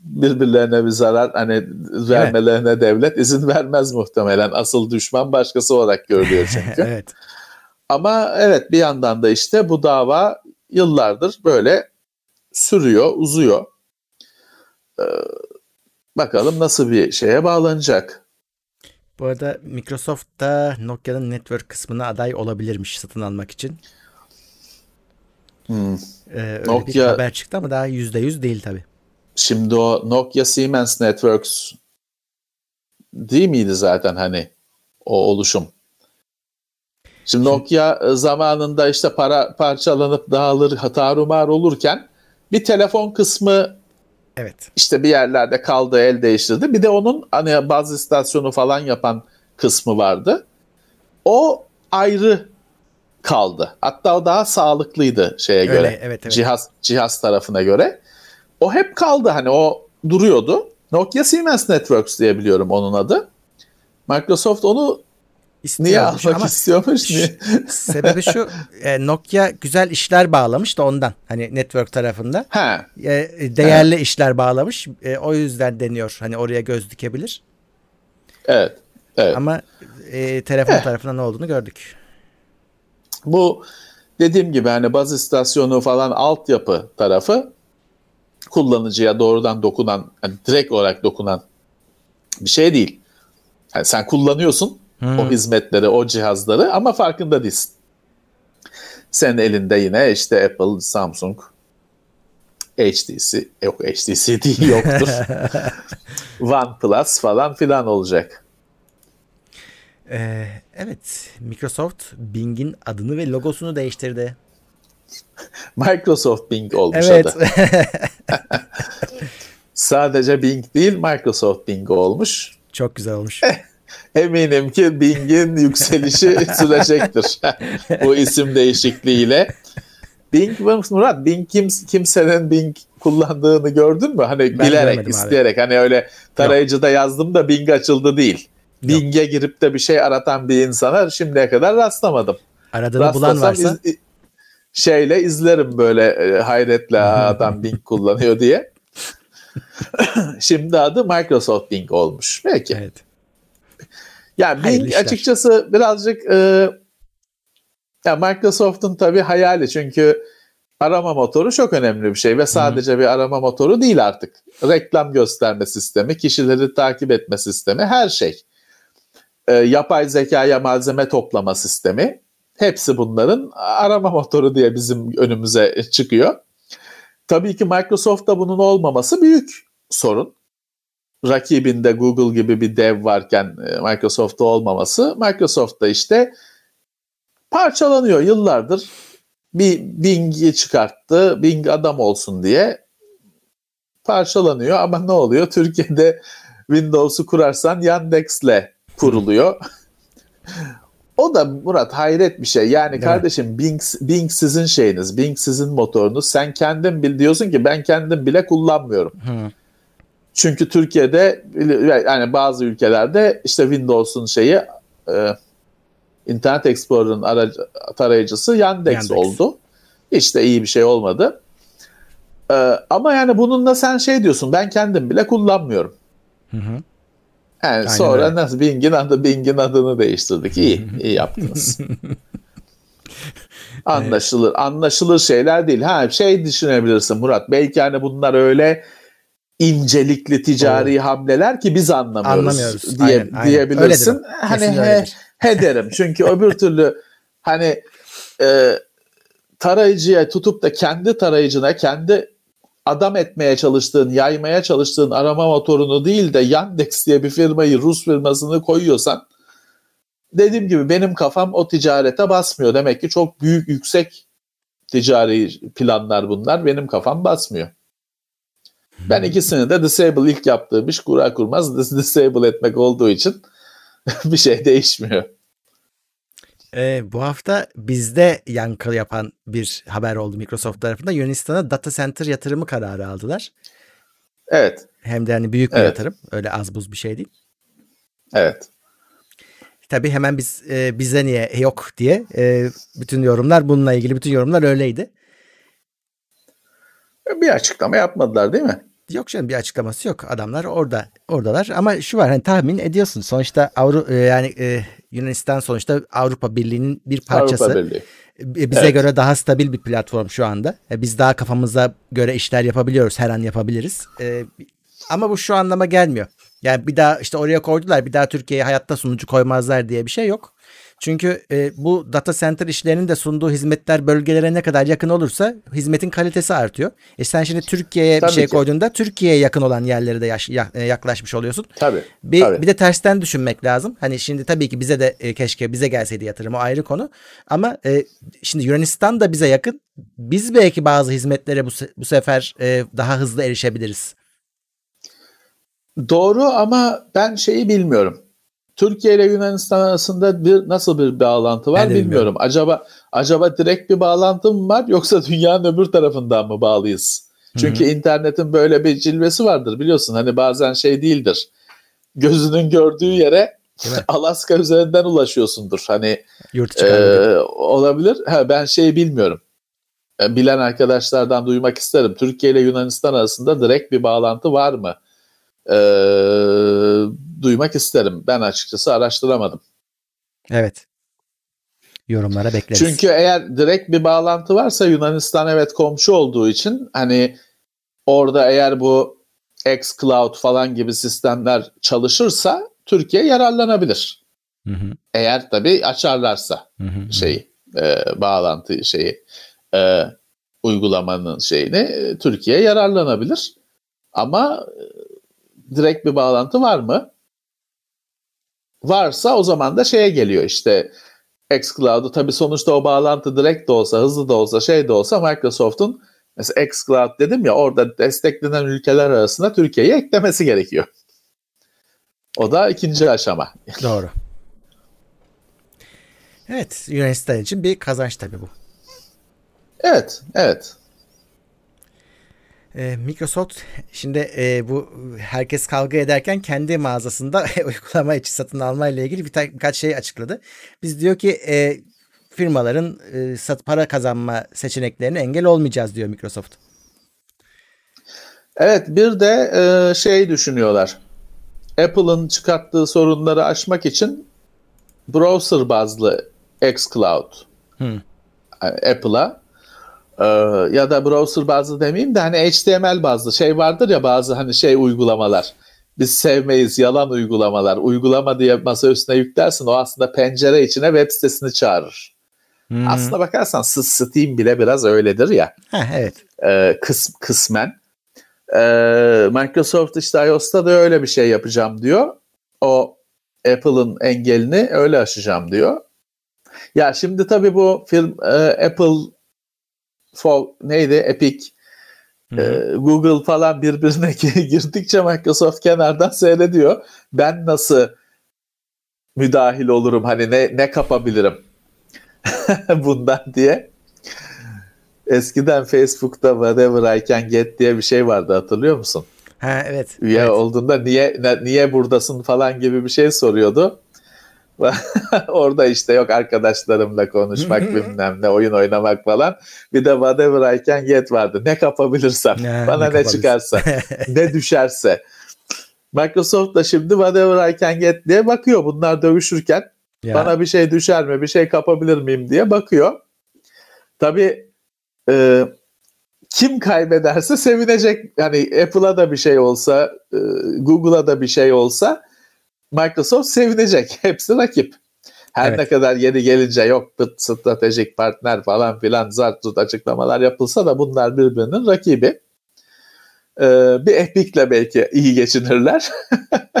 S4: birbirlerine bir zarar hani vermelerine devlet izin vermez muhtemelen. Asıl düşman başkası olarak görülüyor [laughs] çünkü.
S3: evet.
S4: Ama evet bir yandan da işte bu dava yıllardır böyle sürüyor, uzuyor. e, bakalım nasıl bir şeye bağlanacak.
S3: Bu arada Microsoft da Nokia'nın network kısmına aday olabilirmiş satın almak için.
S4: Hmm.
S3: Ee, öyle bir
S4: Nokia-
S3: haber çıktı ama daha %100 değil tabii.
S4: Şimdi o Nokia Siemens Networks değil miydi zaten hani o oluşum? Şimdi Nokia e, zamanında işte para parçalanıp dağılır, tarumar olurken bir telefon kısmı
S3: Evet.
S4: işte bir yerlerde kaldı, el değiştirdi. Bir de onun hani baz istasyonu falan yapan kısmı vardı. O ayrı kaldı. Hatta o daha sağlıklıydı şeye
S3: Öyle,
S4: göre.
S3: evet, evet.
S4: Cihaz cihaz tarafına göre. O hep kaldı hani o duruyordu. Nokia Siemens Networks diye biliyorum onun adı. Microsoft onu niye
S3: İstiyormuş
S4: almak
S3: ama
S4: istiyormuş? Niye? [laughs]
S3: sebebi şu e, Nokia güzel işler bağlamış da ondan. Hani network tarafında.
S4: Ha,
S3: E, değerli işler bağlamış. E, o yüzden deniyor. Hani oraya göz dikebilir.
S4: evet. Evet.
S3: Ama e, telefon tarafında ne olduğunu gördük.
S4: Bu dediğim gibi hani baz istasyonu falan altyapı tarafı kullanıcıya doğrudan dokunan, hani direkt olarak dokunan bir şey değil. Yani sen kullanıyorsun o hizmetleri, o cihazları ama farkında değilsin. Senin elinde yine işte Apple, Samsung, HTC, yok HTC [laughs] değil yoktur. [laughs] OnePlus falan filan olacak.
S3: E, evet. Microsoft Bing'in adını ve logosunu değiştirdi.
S4: Microsoft Bing olmuş
S3: Evet.
S4: adı. [laughs] Sadece Bing değil Microsoft Bing olmuş.
S3: Çok güzel olmuş.
S4: Eminim ki Bing'in yükselişi [laughs] sürecektir bu isim değişikliğiyle. Bing, Murat Bing kim, kimsenin Bing kullandığını gördün mü? Hani bilerek,
S3: görmedim abi.
S4: isteyerek hani öyle tarayıcıda yazdım da Bing açıldı değil. Bing'e girip de bir şey aratan bir insana şimdiye kadar rastlamadım.
S3: Aradığını bulan
S4: Rastlasam
S3: varsa
S4: iz- şeyle izlerim böyle e, hayretle "Aa, [laughs] adam Bing kullanıyor diye. [laughs] Şimdi adı Microsoft Bing olmuş. Peki.
S3: evet.
S4: Yani
S3: Hayırlı
S4: Bing
S3: işler.
S4: açıkçası birazcık e, ya Microsoft'un tabii hayali çünkü arama motoru çok önemli bir şey ve sadece bir arama motoru değil artık. Reklam gösterme sistemi, kişileri takip etme sistemi, her şey. E, yapay zekaya malzeme toplama sistemi. Hepsi bunların arama motoru diye bizim önümüze çıkıyor. Tabii ki Microsoft'ta bunun olmaması büyük sorun. Rakibinde Google gibi bir dev varken e, Microsoft'ta olmaması, Microsoft'ta işte parçalanıyor yıllardır. Bir Bing'i çıkarttı, Bing adam olsun diye parçalanıyor ama ne oluyor? Türkiye'de Windows'u kurarsan Yandex'le kuruluyor. O da Murat hayret bir şey. Yani
S3: Değil mi?
S4: kardeşim Bing, Bing sizin şeyiniz, Bing sizin motorunuz. Sen kendin bil diyorsun ki ben kendim bile kullanmıyorum.
S3: Hı.
S4: Çünkü Türkiye'de yani bazı ülkelerde işte Windows'un şeyi e, Internet Explorer'ın tarayıcısı Yandex,
S3: Yandex.
S4: oldu. Hiç de iyi bir şey olmadı. E, ama yani bununla sen şey diyorsun ben kendim bile kullanmıyorum.
S3: Hı hı.
S4: Yani
S3: Aynen
S4: sonra
S3: öyle.
S4: nasıl Bing'in adı Bing'in adını değiştirdik. İyi, iyi yaptınız. [laughs] Anlaşılır, anlaşılır şeyler değil. Ha şey düşünebilirsin Murat. Belki hani bunlar öyle incelikli ticari hamleler ki biz anlamıyoruz,
S3: Anlamıyoruz.
S4: diye
S3: Aynen, aynen.
S4: diyebilirsin.
S3: Öyledir.
S4: Hani he,
S3: öyledir.
S4: he derim. Çünkü öbür türlü hani e, tarayıcıya tutup da kendi tarayıcına kendi adam etmeye çalıştığın, yaymaya çalıştığın arama motorunu değil de Yandex diye bir firmayı, Rus firmasını koyuyorsan dediğim gibi benim kafam o ticarete basmıyor. Demek ki çok büyük, yüksek ticari planlar bunlar. Benim kafam basmıyor. Ben ikisini de disable ilk yaptığım iş kura kurmaz dis- disable etmek olduğu için [laughs] bir şey değişmiyor.
S3: Ee, bu hafta bizde yankı yapan bir haber oldu Microsoft tarafında. Yunanistan'a data center yatırımı kararı aldılar.
S4: Evet,
S3: Hem de hani büyük bir
S4: Evet.
S3: yatırım. Öyle az buz bir şey değil.
S4: evet.
S3: Tabii hemen biz e, bize niye yok diye e, bütün yorumlar bununla ilgili bütün yorumlar öyleydi.
S4: Bir açıklama yapmadılar değil mi?
S3: Yok canım bir açıklaması yok. Adamlar orada oradalar ama şu var hani tahmin ediyorsun. Sonuçta Avru e, yani e, Yunanistan sonuçta Avrupa Birliği'nin bir parçası.
S4: Avrupa Birliği.
S3: E, Bize
S4: Evet.
S3: göre daha stabil bir platform şu anda. E, Biz daha kafamıza göre işler yapabiliyoruz. Her an yapabiliriz. E, Ama bu şu anlama gelmiyor. Yani bir daha işte oraya koydular bir daha Türkiye'ye hayatta sunucu koymazlar diye bir şey yok. Çünkü e, bu data center işlerinin de sunduğu hizmetler bölgelere ne kadar yakın olursa hizmetin kalitesi artıyor. E sen şimdi Türkiye'ye bir şey
S4: ki.
S3: koyduğunda Türkiye'ye yakın olan yerlere de yaş- ya- e, yaklaşmış oluyorsun.
S4: Tabii.
S3: Bir,
S4: tabii.
S3: bir de tersten düşünmek lazım. Hani şimdi tabii ki bize de e, keşke bize gelseydi yatırım o ayrı konu. Ama e, şimdi Yunanistan da bize yakın. Biz belki bazı hizmetlere bu, se- bu sefer e, daha hızlı erişebiliriz.
S4: Doğru ama ben şeyi bilmiyorum. Türkiye ile Yunanistan arasında bir nasıl bir bağlantı var
S3: Ben
S4: bilmiyorum.
S3: bilmiyorum.
S4: Acaba acaba direkt bir bağlantı mı var yoksa [laughs] dünyanın öbür tarafından mı bağlıyız? Çünkü internetin böyle bir cilvesi vardır biliyorsun. Hani bazen şey değildir. Gözünün gördüğü yere? [laughs] Alaska üzerinden ulaşıyorsundur. Hani
S3: Yurt
S4: ee, olabilir. Ha, ben şeyi bilmiyorum. E, Bilen arkadaşlardan duymak isterim. Türkiye ile Yunanistan arasında direkt bir bağlantı var mı? Ee, duymak isterim. Ben açıkçası araştıramadım.
S3: Evet. Yorumlara bekleriz.
S4: Çünkü eğer direkt bir bağlantı varsa Yunanistan evet komşu olduğu için hani orada eğer bu xCloud falan gibi sistemler çalışırsa Türkiye yararlanabilir.
S3: Hı hı,
S4: Eğer tabii açarlarsa.
S3: hı hı.
S4: şeyi e, bağlantı şeyi e, uygulamanın şeyini e, Türkiye yararlanabilir. Ama e, direkt bir bağlantı var mı? Varsa o zaman da şeye geliyor işte xCloud'u tabii sonuçta o bağlantı direkt de olsa hızlı da olsa şey de olsa Microsoft'un mesela xCloud dedim ya orada desteklenen ülkeler arasında Türkiye'yi eklemesi gerekiyor. O da ikinci aşama. [laughs]
S3: Doğru. Evet Yunanistan için bir kazanç tabii bu.
S4: Evet, evet.
S3: Ee, Microsoft şimdi e, bu herkes kavga ederken kendi mağazasında [laughs] uygulama içi satın alma ile ilgili bir birkaç şey açıkladı. Biz diyor ki e, firmaların e, sat para kazanma seçeneklerine engel olmayacağız diyor Microsoft.
S4: Evet bir de e, şey düşünüyorlar. Apple'ın çıkarttığı sorunları aşmak için browser bazlı xCloud yani Apple'a e, ya da browser bazlı demeyeyim de hani HTML bazlı şey vardır ya bazı hani şey uygulamalar. Biz sevmeyiz yalan uygulamalar. Uygulama diye masa üstüne yüklersin o aslında pencere içine web sitesini çağırır.
S3: Hmm.
S4: Aslına bakarsan Steam bile biraz öyledir ya
S3: Heh, evet.
S4: e, kıs, kısmen. E, Microsoft işte iOS'ta da öyle bir şey yapacağım diyor. O Apple'ın engelini öyle aşacağım diyor. Ya şimdi tabii bu film e, Apple for, neydi Epic e, Google falan birbirine [laughs] girdikçe Microsoft kenardan seyrediyor. Ben nasıl müdahil olurum hani ne ne kapabilirim [laughs] bundan diye. Eskiden Facebook'ta whatever I can get diye bir şey vardı hatırlıyor musun?
S3: Ha evet.
S4: Üye
S3: evet.
S4: olduğunda niye ne- niye buradasın falan gibi bir şey soruyordu. [laughs] Orada işte yok arkadaşlarımla konuşmak bilmem ne oyun oynamak falan. Bir de whatever I can get vardı. Ne kapabilirsem.
S3: Ne-
S4: bana
S3: ne
S4: ne, çıkarsa. [laughs] ne düşerse. Microsoft da şimdi whatever I can get diye bakıyor bunlar dövüşürken.
S3: Ya,
S4: Bana bir şey düşer mi? Bir şey kapabilir miyim diye bakıyor. Tabii e, kim kaybederse sevinecek. Yani Apple'a da bir şey olsa, e, Google'a da bir şey olsa Microsoft sevinecek. [laughs] Hepsi rakip. Her
S3: Evet.
S4: ne kadar yeni gelince yok stratejik partner falan filan zart zurt açıklamalar yapılsa da bunlar birbirinin rakibi. E, bir Epic'le belki iyi geçinirler.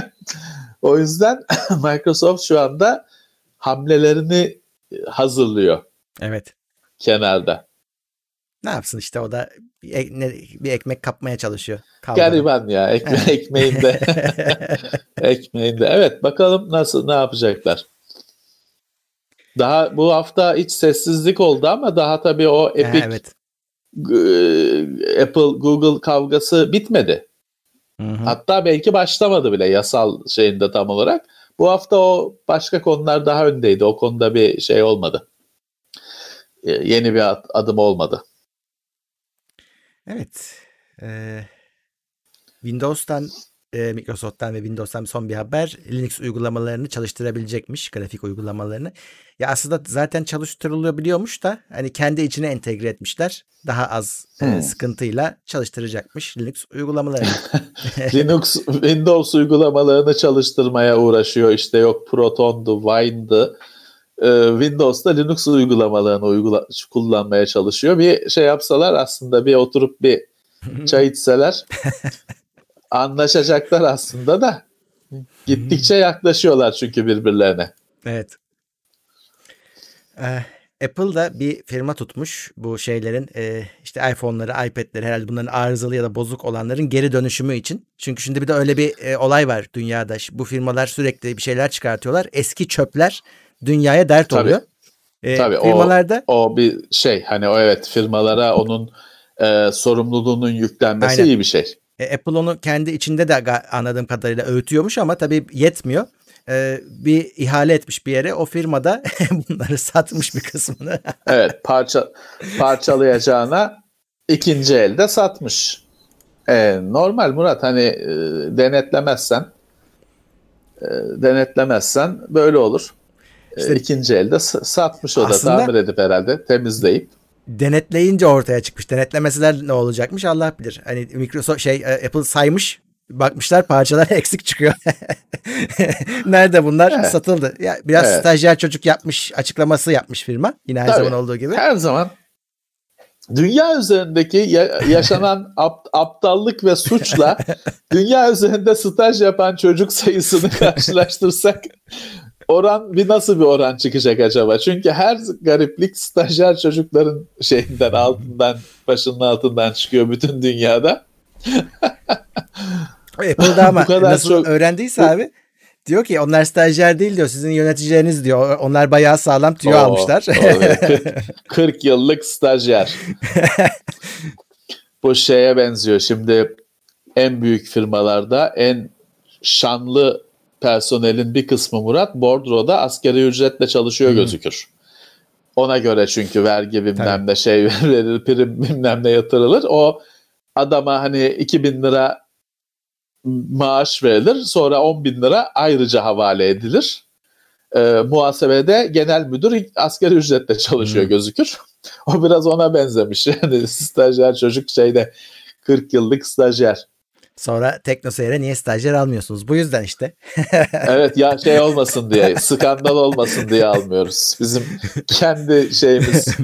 S4: [laughs] o yüzden [laughs] Microsoft şu anda hamlelerini hazırlıyor
S3: evet.
S4: kenarda.
S3: Ne yapsın işte o da bir, ek- ne- bir ekmek kapmaya çalışıyor. Kavgadan.
S4: Gariban ya ekme ekmeğinde. [laughs] ekmeğinde. Evet bakalım nasıl ne yapacaklar. Daha bu hafta hiç sessizlik oldu ama daha tabii o
S3: Ha,
S4: Epic
S3: evet.
S4: Apple Google kavgası bitmedi.
S3: Hı hı.
S4: Hatta belki başlamadı bile yasal şeyinde tam olarak. Bu hafta o başka konular daha öndeydi. O konuda bir şey olmadı. E, Yeni bir ad- adım olmadı.
S3: Evet. Ee, Windows'tan e, Microsoft'tan ve Windows'tan son bir haber. Linux uygulamalarını çalıştırabilecekmiş, grafik uygulamalarını. Ya aslında zaten çalıştırılıyor biliyormuş da hani kendi içine entegre etmişler. Daha az e,
S4: Hmm.
S3: sıkıntıyla çalıştıracakmış Linux uygulamalarını. [laughs]
S4: Linux, Windows uygulamalarını çalıştırmaya uğraşıyor. İşte yok Proton'du, Wine'dı. Ee, Windows'da Linux uygulamalarını uygula kullanmaya çalışıyor. Bir şey yapsalar aslında bir oturup bir [laughs] çay içseler anlaşacaklar aslında da gittikçe yaklaşıyorlar çünkü birbirlerine.
S3: Evet. Ee, Apple da bir firma tutmuş bu şeylerin e, işte iPhone'ları, iPad'leri herhalde bunların arızalı ya da bozuk olanların geri dönüşümü için. Çünkü şimdi bir de öyle bir e, olay var dünyada. Bu firmalar sürekli bir şeyler çıkartıyorlar. Eski çöpler dünyaya dert
S4: Tabii.
S3: oluyor. E,
S4: Tabii o,
S3: firmalarda
S4: o bir şey hani o evet firmalara onun e, sorumluluğunun yüklenmesi
S3: Aynen.
S4: iyi bir şey.
S3: E, Apple onu kendi içinde de anladığım kadarıyla öğütüyormuş ama tabii yetmiyor. E, bir ihale etmiş bir yere. O firmada [laughs] bunları satmış bir kısmını. [laughs]
S4: Evet parça parçalayacağına ikinci elde satmış. E, normal Murat hani e, denetlemezsen e, denetlemezsen böyle olur.
S3: İşte-
S4: ikinci elde satmış o da tamir edip herhalde temizleyip.
S3: denetleyince ortaya çıkmış. Denetlemeseler ne olacakmış Allah bilir. Hani Microsoft şey e, Apple saymış bakmışlar parçalar [laughs] eksik çıkıyor. [laughs] Nerede bunlar?
S4: Evet.
S3: Satıldı. Ya biraz
S4: Evet.
S3: stajyer çocuk yapmış açıklaması yapmış firma. Yine her
S4: Tabii.
S3: zaman olduğu gibi.
S4: Her zaman dünya üzerindeki ya- yaşanan [laughs] ap- aptallık ve suçla dünya üzerinde staj yapan çocuk sayısını karşılaştırsak oran bir nasıl bir oran çıkacak acaba? Çünkü her gariplik stajyer çocukların şeyinden altından başının altından çıkıyor bütün dünyada. [laughs]
S3: Apple'da ama nasıl
S4: çok-
S3: öğrendiyse abi diyor ki onlar stajyer değil diyor. Sizin yöneticileriniz diyor. Onlar bayağı sağlam tüyo
S4: Oo,
S3: almışlar.
S4: o, 40, 40 yıllık stajyer. [laughs] Bu şeye benziyor. Şimdi en büyük firmalarda en şanlı personelin bir kısmı Murat bordroda askeri ücretle çalışıyor
S3: Hmm.
S4: gözükür. Ona göre çünkü vergi bilmem ne şey [laughs] verilir, prim bilmem ne yatırılır. O adama hani 2000 lira maaş verilir. Sonra 10 bin lira ayrıca havale edilir. Ee, muhasebede genel müdür asgari ücretle çalışıyor
S3: Hmm.
S4: gözükür. [laughs] O biraz ona benzemiş. [laughs] Yani stajyer çocuk şeyde 40 yıllık stajyer.
S3: Sonra TeknoSeyir'e niye stajyer almıyorsunuz? Bu yüzden işte. [laughs]
S4: Evet ya şey olmasın diye, skandal olmasın diye almıyoruz. Bizim kendi şeyimiz,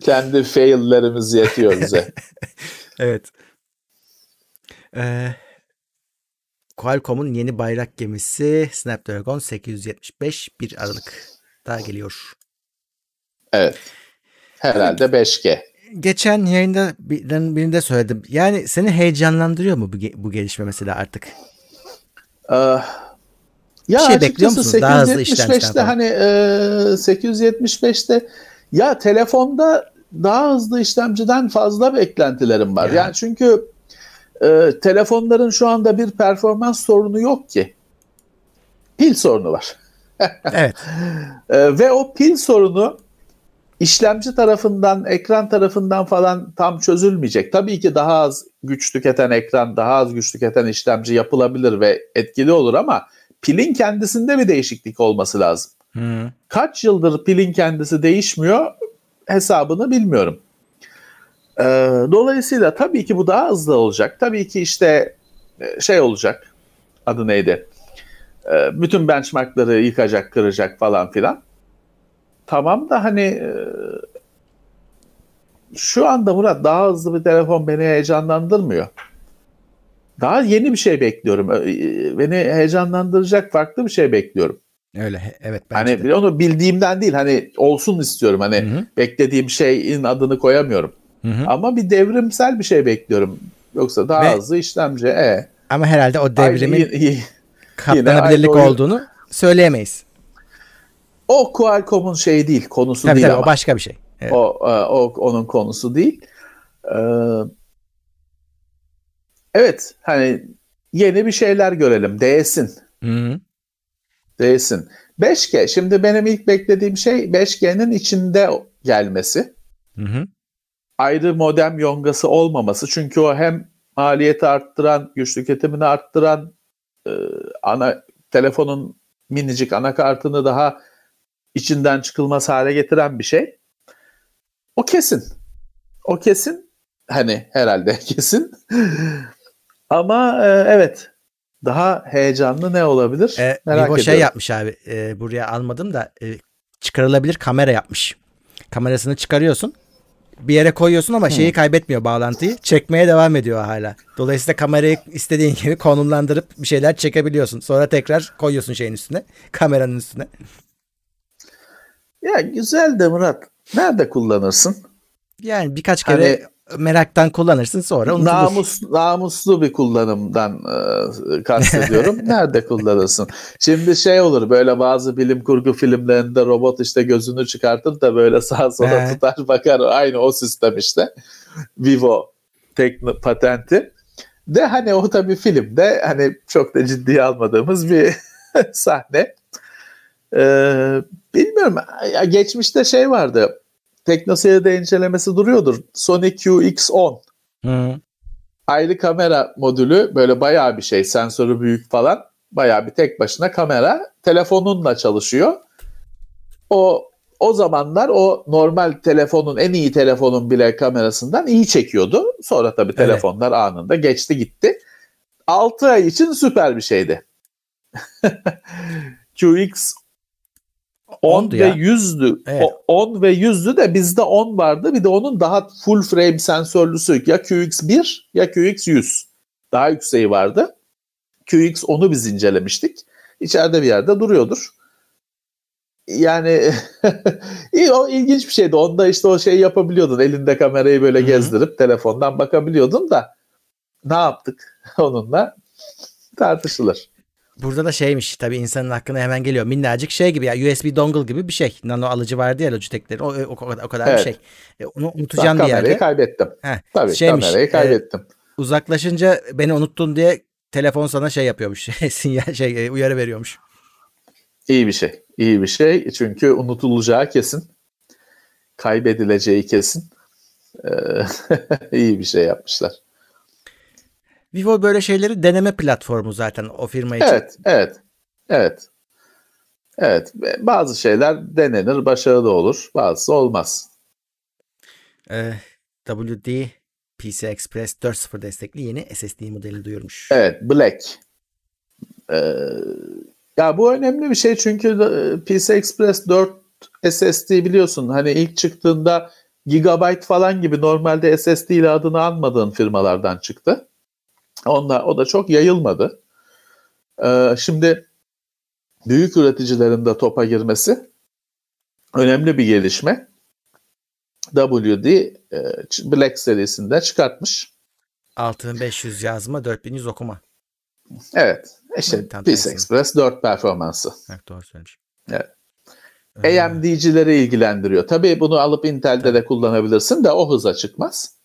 S4: kendi faillerimiz yetiyor bize.
S3: Evet. Ee, Qualcomm'un yeni bayrak gemisi Snapdragon 875 1 Aralık'ta geliyor.
S4: Evet. Herhalde 5G.
S3: Geçen yayında birinde söyledim. Yani seni heyecanlandırıyor mu bu, bu gelişme mesela artık?
S4: Ah, ya
S3: Bir şey bekliyor musunuz? Daha hızlı işlemsel
S4: 875'te
S3: falan.
S4: hani e, 875'te ya telefonda daha hızlı işlemciden fazla beklentilerim var.
S3: Ya.
S4: Yani çünkü e, telefonların şu anda bir performans sorunu yok ki. Pil sorunu var. [laughs]
S3: Evet.
S4: E, ve o pil sorunu işlemci tarafından, ekran tarafından falan tam çözülmeyecek. Tabii ki daha az güç tüketen ekran, daha az güç tüketen işlemci yapılabilir ve etkili olur ama pilin kendisinde bir değişiklik olması lazım.
S3: Hı.
S4: Kaç yıldır pilin kendisi değişmiyor hesabını bilmiyorum. Ee, dolayısıyla tabii ki bu daha hızlı olacak. Tabii ki işte e, şey olacak. Adı neydi? Ee, bütün benchmarkları yıkacak, kıracak falan filan. Tamam da hani e, şu anda Murat daha hızlı bir telefon beni heyecanlandırmıyor. Daha yeni bir şey bekliyorum. Ö- e, Beni heyecanlandıracak farklı bir şey bekliyorum.
S3: Öyle. Evet bence
S4: Hani
S3: de.
S4: onu bildiğimden değil hani olsun istiyorum. Hani
S3: Hı hı.
S4: beklediğim şeyin adını koyamıyorum.
S3: Hı hı.
S4: Ama bir devrimsel bir şey bekliyorum. Yoksa daha
S3: Ve-
S4: hızlı işlemci. E,
S3: Ama herhalde o devrimin [laughs]
S4: Aynı-
S3: katlanabilirlik
S4: aynı
S3: olduğunu söyleyemeyiz.
S4: O Qualcomm'un şeyi değil, konusu
S3: Tabii
S4: değil
S3: tabii
S4: ama.
S3: o başka bir şey. Evet.
S4: O, e, o onun konusu değil. Ee, evet, hani yeni bir şeyler görelim. Değsin.
S3: Hı hı.
S4: Değsin. 5G. Şimdi benim ilk beklediğim şey 5G'nin içinde gelmesi.
S3: Hı hı.
S4: ayrı modem yongası olmaması. Çünkü o hem maliyeti arttıran, güç tüketimini arttıran e, ana telefonun minicik anakartını daha içinden çıkılmaz hale getiren bir şey. O kesin. O kesin. Hani herhalde [laughs] kesin. Ama e, evet daha heyecanlı ne olabilir?
S3: E,
S4: Merak
S3: Vivo
S4: ediyorum.
S3: şey yapmış abi. e, buraya almadım da e, çıkarılabilir kamera yapmış. Kamerasını çıkarıyorsun. Bir yere koyuyorsun ama şeyi kaybetmiyor bağlantıyı. Çekmeye devam ediyor hala. Dolayısıyla kamerayı istediğin gibi konumlandırıp bir şeyler çekebiliyorsun. Sonra tekrar koyuyorsun şeyin üstüne. Kameranın üstüne.
S4: Ya güzel de Murat. Nerede kullanırsın?
S3: Yani birkaç kere meraktan kullanırsın sonra unutulur.
S4: Namus, namuslu bir kullanımdan e, kastediyorum. [laughs] Nerede kullanırsın? Şimdi şey olur böyle bazı bilim kurgu filmlerinde robot işte gözünü çıkartır da böyle sağa sola tutar bakar. Aynı o sistem işte. Vivo tekno patenti. De hani o tabii filmde hani çok da ciddiye almadığımız bir [laughs] sahne. Ee, bilmiyorum. Ya geçmişte şey vardı. Teknoseyir'de incelemesi duruyordur. Sony QX10
S3: Hı.
S4: ayrı kamera modülü böyle bayağı bir şey sensörü büyük falan bayağı bir tek başına kamera telefonunla çalışıyor. O o zamanlar o normal telefonun en iyi telefonun bile kamerasından iyi çekiyordu. Sonra tabii
S3: Evet.
S4: telefonlar anında geçti gitti. 6 ay için süper bir şeydi. [laughs] QX 10
S3: Ondu
S4: ve
S3: ya.
S4: 100'dü.
S3: Evet.
S4: O 10 ve 100'dü de bizde 10 vardı. Bir de onun daha full frame sensörlüsü ya QX1 ya QX100. Daha yükseği vardı. QX10'u biz incelemiştik. İçeride bir yerde duruyordur. Yani [laughs] iyi, o ilginç bir şeydi. Onda işte o şeyi yapabiliyordun. Elinde kamerayı böyle
S3: Hı-hı.
S4: gezdirip telefondan bakabiliyordun da ne yaptık [laughs] onunla tartışılır.
S3: Burada da şeymiş tabii insanın aklına hemen geliyor. Minnacık şey gibi ya USB dongle gibi bir şey. Nano alıcı vardı ya Logitech'lerin. O, o, o kadar, o kadar
S4: Evet.
S3: bir şey. E, onu unutacağım bir
S4: kamerayı
S3: yerde.
S4: kaybettim.
S3: Heh,
S4: Tabii
S3: şeymiş,
S4: kamerayı
S3: e,
S4: kaybettim.
S3: uzaklaşınca beni unuttun diye telefon sana şey yapıyormuş. [laughs] Sinyal şey e, uyarı veriyormuş.
S4: İyi bir şey. İyi bir şey. Çünkü unutulacağı kesin. Kaybedileceği kesin. Ee, [laughs] iyi bir şey yapmışlar.
S3: Vivo böyle şeyleri deneme platformu zaten o firma için.
S4: Evet, evet. Evet. Evet. Bazı şeyler denenir, başarılı olur. Bazısı olmaz.
S3: Ee, WD PC Express 4.0 destekli yeni SSD modeli duyurmuş.
S4: Evet, Black. Ee, ya bu önemli bir şey çünkü e, PC Express 4 SSD biliyorsun hani ilk çıktığında Gigabyte falan gibi normalde SSD ile adını anmadığın firmalardan çıktı. Onlar, o da çok yayılmadı. Ee, şimdi büyük üreticilerin de topa girmesi önemli bir gelişme. WD e, Black serisinde çıkartmış.
S3: 6500 yazma 4100 okuma.
S4: Evet. İşte
S3: tersine.
S4: Express 4 performansı.
S3: Evet, doğru söylemiş.
S4: Evet.
S3: Ee,
S4: AMD'cileri ilgilendiriyor. Tabii bunu alıp Intel'de de kullanabilirsin de o hıza çıkmaz.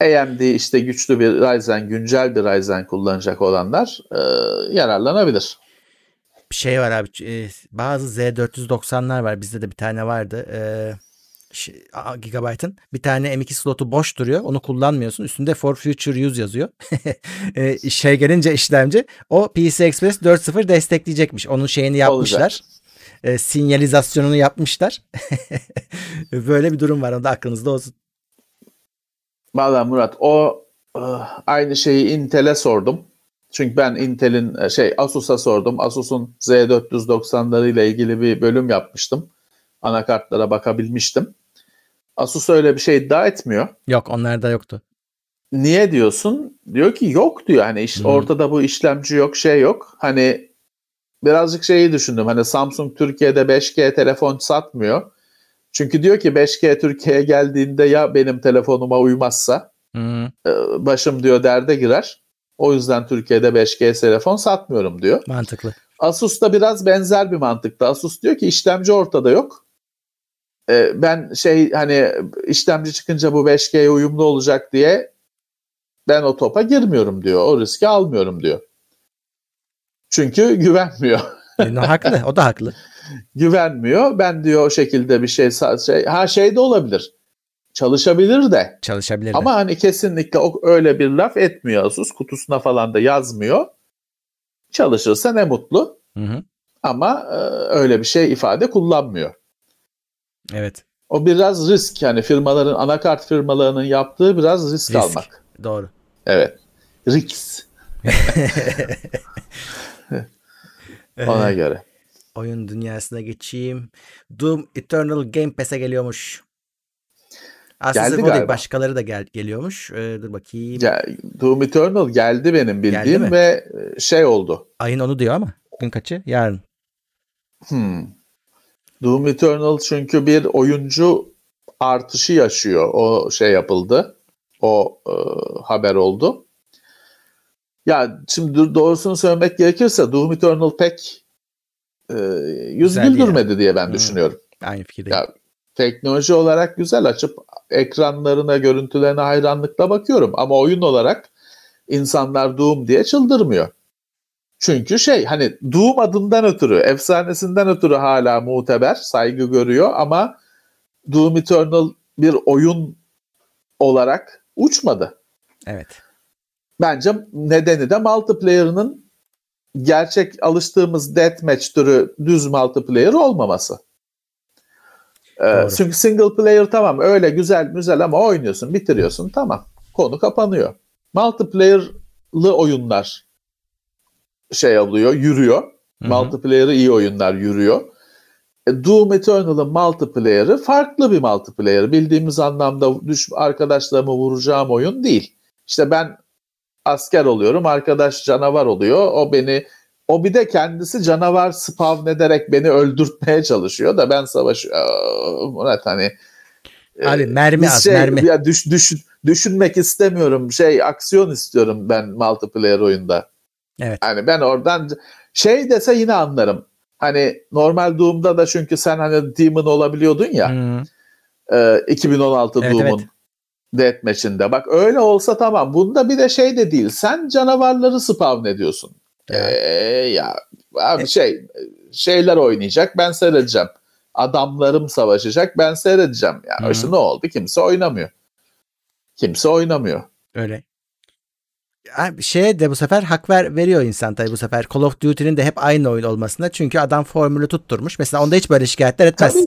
S4: AMD işte güçlü bir Ryzen, güncel bir Ryzen kullanacak olanlar e, yararlanabilir.
S3: bir şey var abi. e, bazı Z490'lar var. Bizde de bir tane vardı. E, şey, Gigabyte'ın. Bir tane M2 slotu boş duruyor. Onu kullanmıyorsun. Üstünde for future use yazıyor. [laughs] e, şey gelince işlemci o PC Express 4.0 destekleyecekmiş. Onun şeyini yapmışlar. E, sinyalizasyonunu yapmışlar. [laughs] Böyle bir durum var. O da aklınızda olsun.
S4: Valla Murat o e, aynı şeyi Intel'e sordum. Çünkü ben Intel'in e, şey Asus'a sordum. Asus'un Z490'ları ile ilgili bir bölüm yapmıştım. Anakartlara bakabilmiştim. Asus öyle bir şey iddia etmiyor.
S3: Yok onlarda yoktu.
S4: Niye diyorsun? Diyor ki yok diyor. Hani iş,
S3: Hı.
S4: ortada bu işlemci yok, şey yok. Hani birazcık şeyi düşündüm. Hani Samsung Türkiye'de 5G telefon satmıyor. Çünkü diyor ki 5G Türkiye'ye geldiğinde ya benim telefonuma uymazsa
S3: Hı,
S4: e, başım diyor derde girer. O yüzden Türkiye'de 5G telefon satmıyorum diyor.
S3: mantıklı.
S4: Asus da biraz benzer bir mantıkta. Asus diyor ki işlemci ortada yok. E, ben şey hani işlemci çıkınca bu 5G'ye uyumlu olacak diye ben o topa girmiyorum diyor. O riski almıyorum diyor. Çünkü [laughs] güvenmiyor.
S3: E, haklı. O da haklı.
S4: Güvenmiyor. Ben diyor o şekilde bir şey şey ha şey de olabilir. Çalışabilir de.
S3: Çalışabilir de.
S4: Ama hani kesinlikle o öyle bir laf etmiyor Asus. Kutusuna falan da yazmıyor. Çalışırsa ne mutlu.
S3: Hı hı.
S4: Ama e, öyle bir şey ifade kullanmıyor.
S3: Evet.
S4: O biraz risk yani firmaların anakart firmalarının yaptığı biraz risk,
S3: Risk.
S4: almak.
S3: Doğru.
S4: Evet. Risk. [laughs] Ona göre.
S3: Oyun dünyasına geçeyim. Doom Eternal Game Pass'e geliyormuş. Aslında
S4: Geldi
S3: o değil,
S4: galiba.
S3: başkaları da gel geliyormuş. Ee, dur bakayım.
S4: Ya, Doom Eternal geldi benim
S3: Geldi
S4: bildiğim
S3: mi?
S4: ve e, şey oldu.
S3: Ayın onu diyor ama. Gün kaçı? Yarın.
S4: Hmm. Doom Eternal çünkü bir oyuncu artışı yaşıyor. O şey yapıldı. O e, haber oldu. Ya şimdi doğrusunu söylemek gerekirse Doom Eternal pek e, yüz
S3: Güzel
S4: güldürmedi diye ben
S3: Hmm.
S4: düşünüyorum.
S3: Aynı fikirdeyim.
S4: Ya, teknoloji olarak güzel açıp ekranlarına, görüntülerine hayranlıkla bakıyorum. Ama oyun olarak insanlar Doom diye çıldırmıyor. Çünkü şey hani Doom adından ötürü, efsanesinden ötürü hala muteber, saygı görüyor ama Doom Eternal bir oyun olarak uçmadı.
S3: Evet.
S4: Bence nedeni de multiplayer'ının gerçek alıştığımız deathmatch türü düz multiplayer olmaması. Ee,
S3: Doğru.
S4: çünkü single player tamam öyle güzel güzel ama oynuyorsun bitiriyorsun tamam konu kapanıyor. Multiplayer'lı oyunlar şey oluyor yürüyor. Multiplayer'ı iyi oyunlar yürüyor. E, Doom Eternal'ın multiplayer'ı farklı bir multiplayer. Bildiğimiz anlamda düş, arkadaşlarımı vuracağım oyun değil. İşte ben asker oluyorum, arkadaş canavar oluyor. O beni o bir de kendisi canavar spawn ederek beni öldürtmeye çalışıyor da ben savaşıyorum. Murat hani e,
S3: Abi mermi az
S4: şey,
S3: mermi.
S4: Ya düş, düşün, düşünmek istemiyorum. Şey aksiyon istiyorum ben multiplayer oyunda.
S3: Evet.
S4: Hani ben oradan şey dese yine anlarım. Hani normal Doom'da da çünkü sen hani Demon olabiliyordun ya.
S3: Hı.
S4: e, 2016
S3: Evet,
S4: Doom'un
S3: evet.
S4: Deathmatch'inde. Bak öyle olsa tamam. Bunda bir de şey de değil. Sen canavarları spawn ediyorsun.
S3: Ya.
S4: Ee, ya abi
S3: E-
S4: şey şeyler oynayacak ben seyredeceğim. Adamlarım savaşacak ben seyredeceğim. Ya
S3: Hı.
S4: işte ne oldu? Kimse oynamıyor. Kimse oynamıyor.
S3: Öyle. Abi şeye de bu sefer hak ver veriyor insan tabii bu sefer Call of Duty'nin de hep aynı oyun olmasına. Çünkü adam formülü tutturmuş. Mesela onda hiç böyle şikayetler etmez.
S4: Tabii.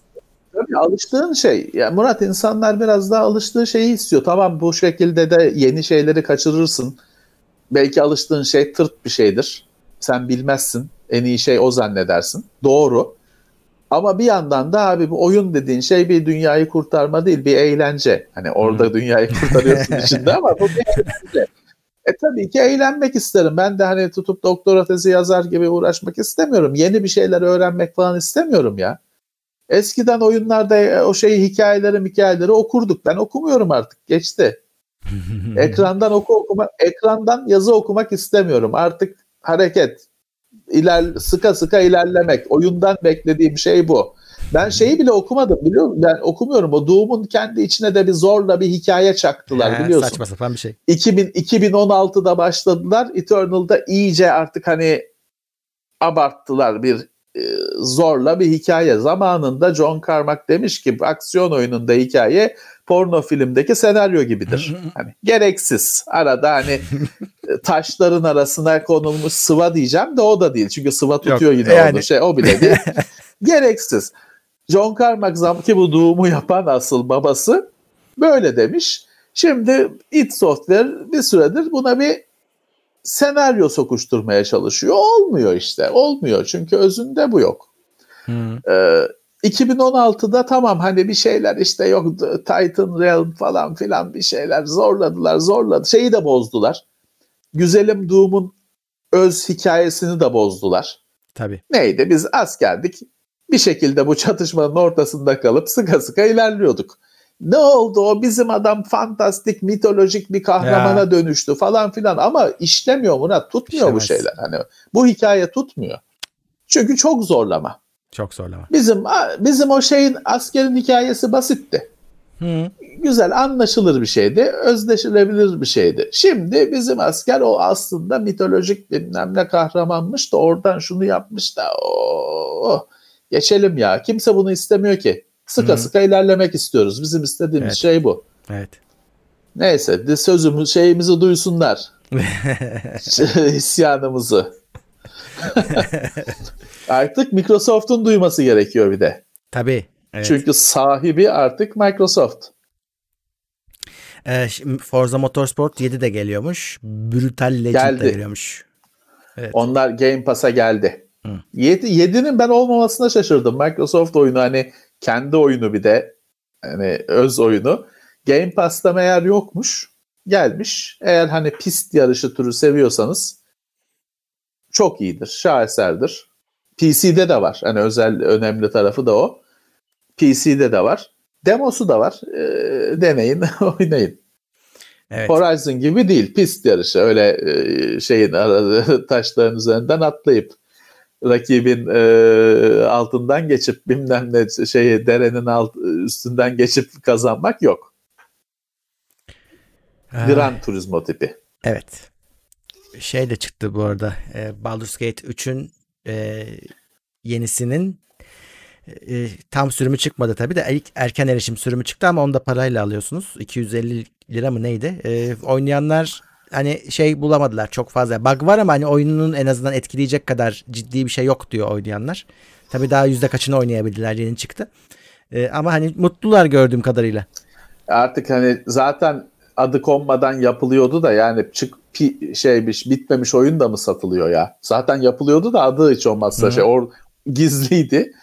S4: Tabii alıştığın şey. Ya Murat insanlar biraz daha alıştığı şeyi istiyor. Tamam bu şekilde de yeni şeyleri kaçırırsın. Belki alıştığın şey tırt bir şeydir. Sen bilmezsin. En iyi şey o zannedersin. Doğru. Ama bir yandan da abi bu oyun dediğin şey bir dünyayı kurtarma değil, bir eğlence. Hani orada dünyayı kurtarıyorsun [laughs] içinde ama bu bir eğlence. E tabii ki eğlenmek isterim. Ben de hani tutup doktora tezi yazar gibi uğraşmak istemiyorum. Yeni bir şeyler öğrenmek falan istemiyorum ya. Eskiden oyunlarda e, o şeyi hikayeleri hikayeleri okurduk. Ben okumuyorum artık. Geçti. [laughs] Ekrandan oku okuma, ekrandan yazı okumak istemiyorum. Artık hareket, iler sıka sıka ilerlemek. Oyundan beklediğim şey bu. Ben şeyi bile okumadım biliyor musun? Ben okumuyorum. O Doom'un kendi içine de bir zorla bir hikaye çaktılar biliyorsun.
S3: Saçma sapan bir şey.
S4: 2000 2016'da başladılar. Eternal'da iyice artık hani abarttılar bir zorla bir hikaye. Zamanında John Carmack demiş ki aksiyon oyununda hikaye porno filmdeki senaryo gibidir. Hani gereksiz. Arada hani e, [laughs] taşların arasına konulmuş sıva diyeceğim de o da değil. Çünkü sıva tutuyor yine
S3: yani.
S4: onu. Şey o bile değil. [laughs] gereksiz. John Carmack zam ki bu doğumu yapan asıl babası böyle demiş. Şimdi id Software bir süredir buna bir senaryo sokuşturmaya çalışıyor. Olmuyor işte. Olmuyor. Çünkü özünde bu yok.
S3: Hı.
S4: Ee, 2016'da tamam hani bir şeyler işte yok Titan Realm falan filan bir şeyler zorladılar zorladı. Şeyi de bozdular. Güzelim Doom'un öz hikayesini de bozdular.
S3: Tabii.
S4: Neydi? Biz askerdik. Bir şekilde bu çatışmanın ortasında kalıp sıka sıka ilerliyorduk. Ne oldu o bizim adam fantastik mitolojik bir kahramana
S3: Ya.
S4: dönüştü falan filan ama işlemiyor Murat tutmuyor bu
S3: İşlemez.
S4: şeyler. Hani bu hikaye tutmuyor. Çünkü çok zorlama.
S3: Çok zorlama.
S4: Bizim bizim o şeyin askerin hikayesi basitti.
S3: Hı.
S4: Güzel anlaşılır bir şeydi, özdeşilebilir bir şeydi. Şimdi bizim asker o aslında mitolojik bilmem ne kahramanmış da oradan şunu yapmış da o geçelim ya. Kimse bunu istemiyor ki. Sıka
S3: Hı.
S4: sıka ilerlemek istiyoruz. Bizim istediğimiz
S3: Evet.
S4: şey bu.
S3: Evet.
S4: Neyse de sözümüz şeyimizi duysunlar. [laughs] isyanımızı. [laughs] artık Microsoft'un duyması gerekiyor bir de.
S3: Tabii. Evet.
S4: Çünkü sahibi artık Microsoft.
S3: Ee, Forza Motorsport 7 de geliyormuş. Brutal Legend Geldi. de geliyormuş.
S4: Evet. Onlar Game Pass'a geldi. 7, 7'nin ben olmamasına şaşırdım. Microsoft oyunu hani kendi oyunu bir de hani öz oyunu. Game Pass'ta meğer yokmuş. Gelmiş. Eğer hani pist yarışı türü seviyorsanız çok iyidir. Şaheserdir. PC'de de var. Hani özel önemli tarafı da o. PC'de de var. Demosu da var. E, deneyin, [laughs] oynayın. Evet. Horizon gibi değil. Pist yarışı. Öyle e, şeyin [laughs] taşların üzerinden atlayıp rakibin e, altından geçip bilmem ne şeyi derenin alt, üstünden geçip kazanmak yok. Gran Turismo tipi.
S3: Evet. Şey de çıktı bu arada. E, Baldur's Gate 3'ün e, yenisinin e, tam sürümü çıkmadı tabii de ilk erken erişim sürümü çıktı ama onu da parayla alıyorsunuz. 250 lira mı neydi? E, oynayanlar hani şey bulamadılar çok fazla. Bug var ama hani oyunun en azından etkileyecek kadar ciddi bir şey yok diyor oynayanlar. Tabii daha yüzde kaçını oynayabildiler yeni çıktı. E, ama hani mutlular gördüğüm kadarıyla.
S4: Artık hani zaten adı konmadan yapılıyordu da yani çık pi, şeymiş bitmemiş oyun da mı satılıyor ya? Zaten yapılıyordu da adı hiç olmazsa Hı-hı. şey or, gizliydi.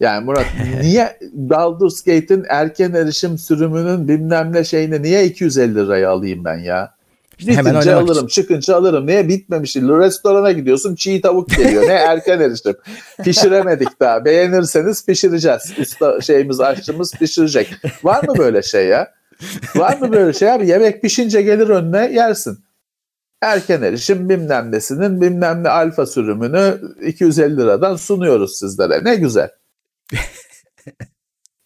S4: Yani Murat [laughs] niye Baldur's Gate'in erken erişim sürümünün bilmem ne şeyini niye 250 liraya alayım ben ya? İşte Bitince alırım, için. çıkınca alırım. Niye bitmemiş? Restorana gidiyorsun çiğ tavuk geliyor. ne erken erişim. [laughs] Pişiremedik daha. Beğenirseniz pişireceğiz. Usta şeyimiz, aşçımız pişirecek. Var mı böyle şey ya? Var mı böyle şey abi? Yemek pişince gelir önüne yersin. Erken erişim bilmem nesinin bilmem ne alfa sürümünü 250 liradan sunuyoruz sizlere. Ne güzel. [laughs]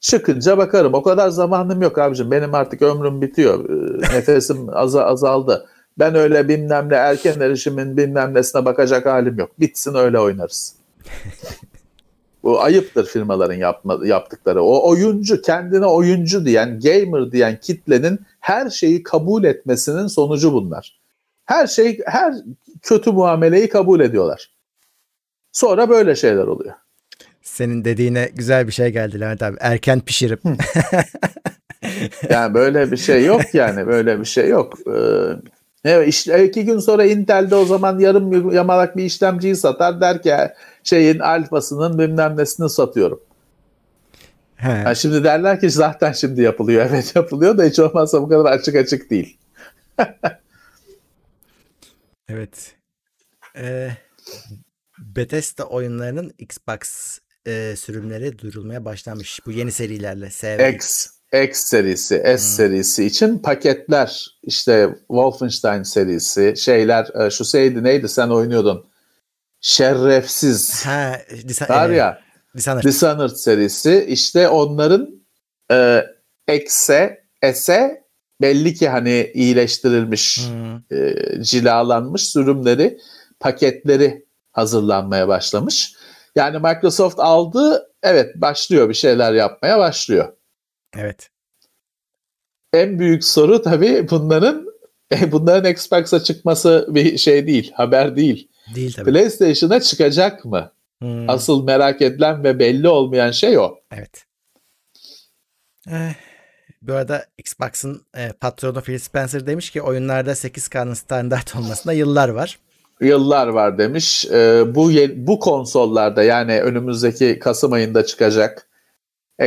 S4: Çıkınca bakarım. O kadar zamanım yok abicim. Benim artık ömrüm bitiyor. Ee, [laughs] nefesim az azaldı. Ben öyle bilmem ne erken erişimin bilmem nesine bakacak halim yok. Bitsin öyle oynarız. [laughs] Bu ayıptır firmaların yapma, yaptıkları. O oyuncu kendine oyuncu diyen, gamer diyen kitlenin her şeyi kabul etmesinin sonucu bunlar. Her şey, her kötü muameleyi kabul ediyorlar. Sonra böyle şeyler oluyor.
S3: Senin dediğine güzel bir şey geldi Levent abi. Erken pişirip. [laughs]
S4: yani böyle bir şey yok yani. Böyle bir şey yok. Ee, evet, işte iki gün sonra Intel'de o zaman yarım yamalak bir işlemciyi satar der ki şeyin alfasının bilmem nesini satıyorum. Yani şimdi derler ki zaten şimdi yapılıyor. [laughs] Evet yapılıyor da hiç olmazsa bu kadar açık açık değil. [laughs]
S3: evet. Ee, Bethesda oyunlarının Xbox e, sürümleri duyurulmaya başlamış. Bu yeni serilerle.
S4: SV. X, X serisi, S hmm. serisi için paketler işte Wolfenstein serisi şeyler e, şu şeydi neydi sen oynuyordun şerefsiz ha, disa- var ya Dishonored. Dishonored serisi işte onların e, X'e S'e belli ki hani iyileştirilmiş hmm. e, cilalanmış sürümleri paketleri hazırlanmaya başlamış. Yani Microsoft aldı, evet başlıyor bir şeyler yapmaya başlıyor.
S3: Evet.
S4: En büyük soru tabii bunların bunların Xbox'a çıkması bir şey değil, haber değil.
S3: Değil tabii.
S4: PlayStation'a çıkacak mı? Hmm. Asıl merak edilen ve belli olmayan şey o.
S3: Evet. Eh, bu arada Xbox'ın e, patronu Phil Spencer demiş ki oyunlarda 8K'nın standart olmasında yıllar var
S4: yıllar var demiş. E, bu bu konsollarda yani önümüzdeki Kasım ayında çıkacak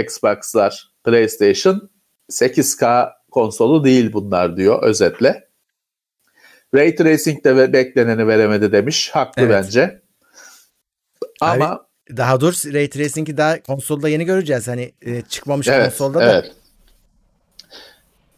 S4: Xbox'lar, PlayStation 8K konsolu değil bunlar diyor özetle. Ray Tracing de bekleneni veremedi demiş. Haklı evet. bence. Ama
S3: Abi, daha dur Ray Tracing'i daha konsolda yeni göreceğiz. Hani e, çıkmamış evet, konsolda da. Evet.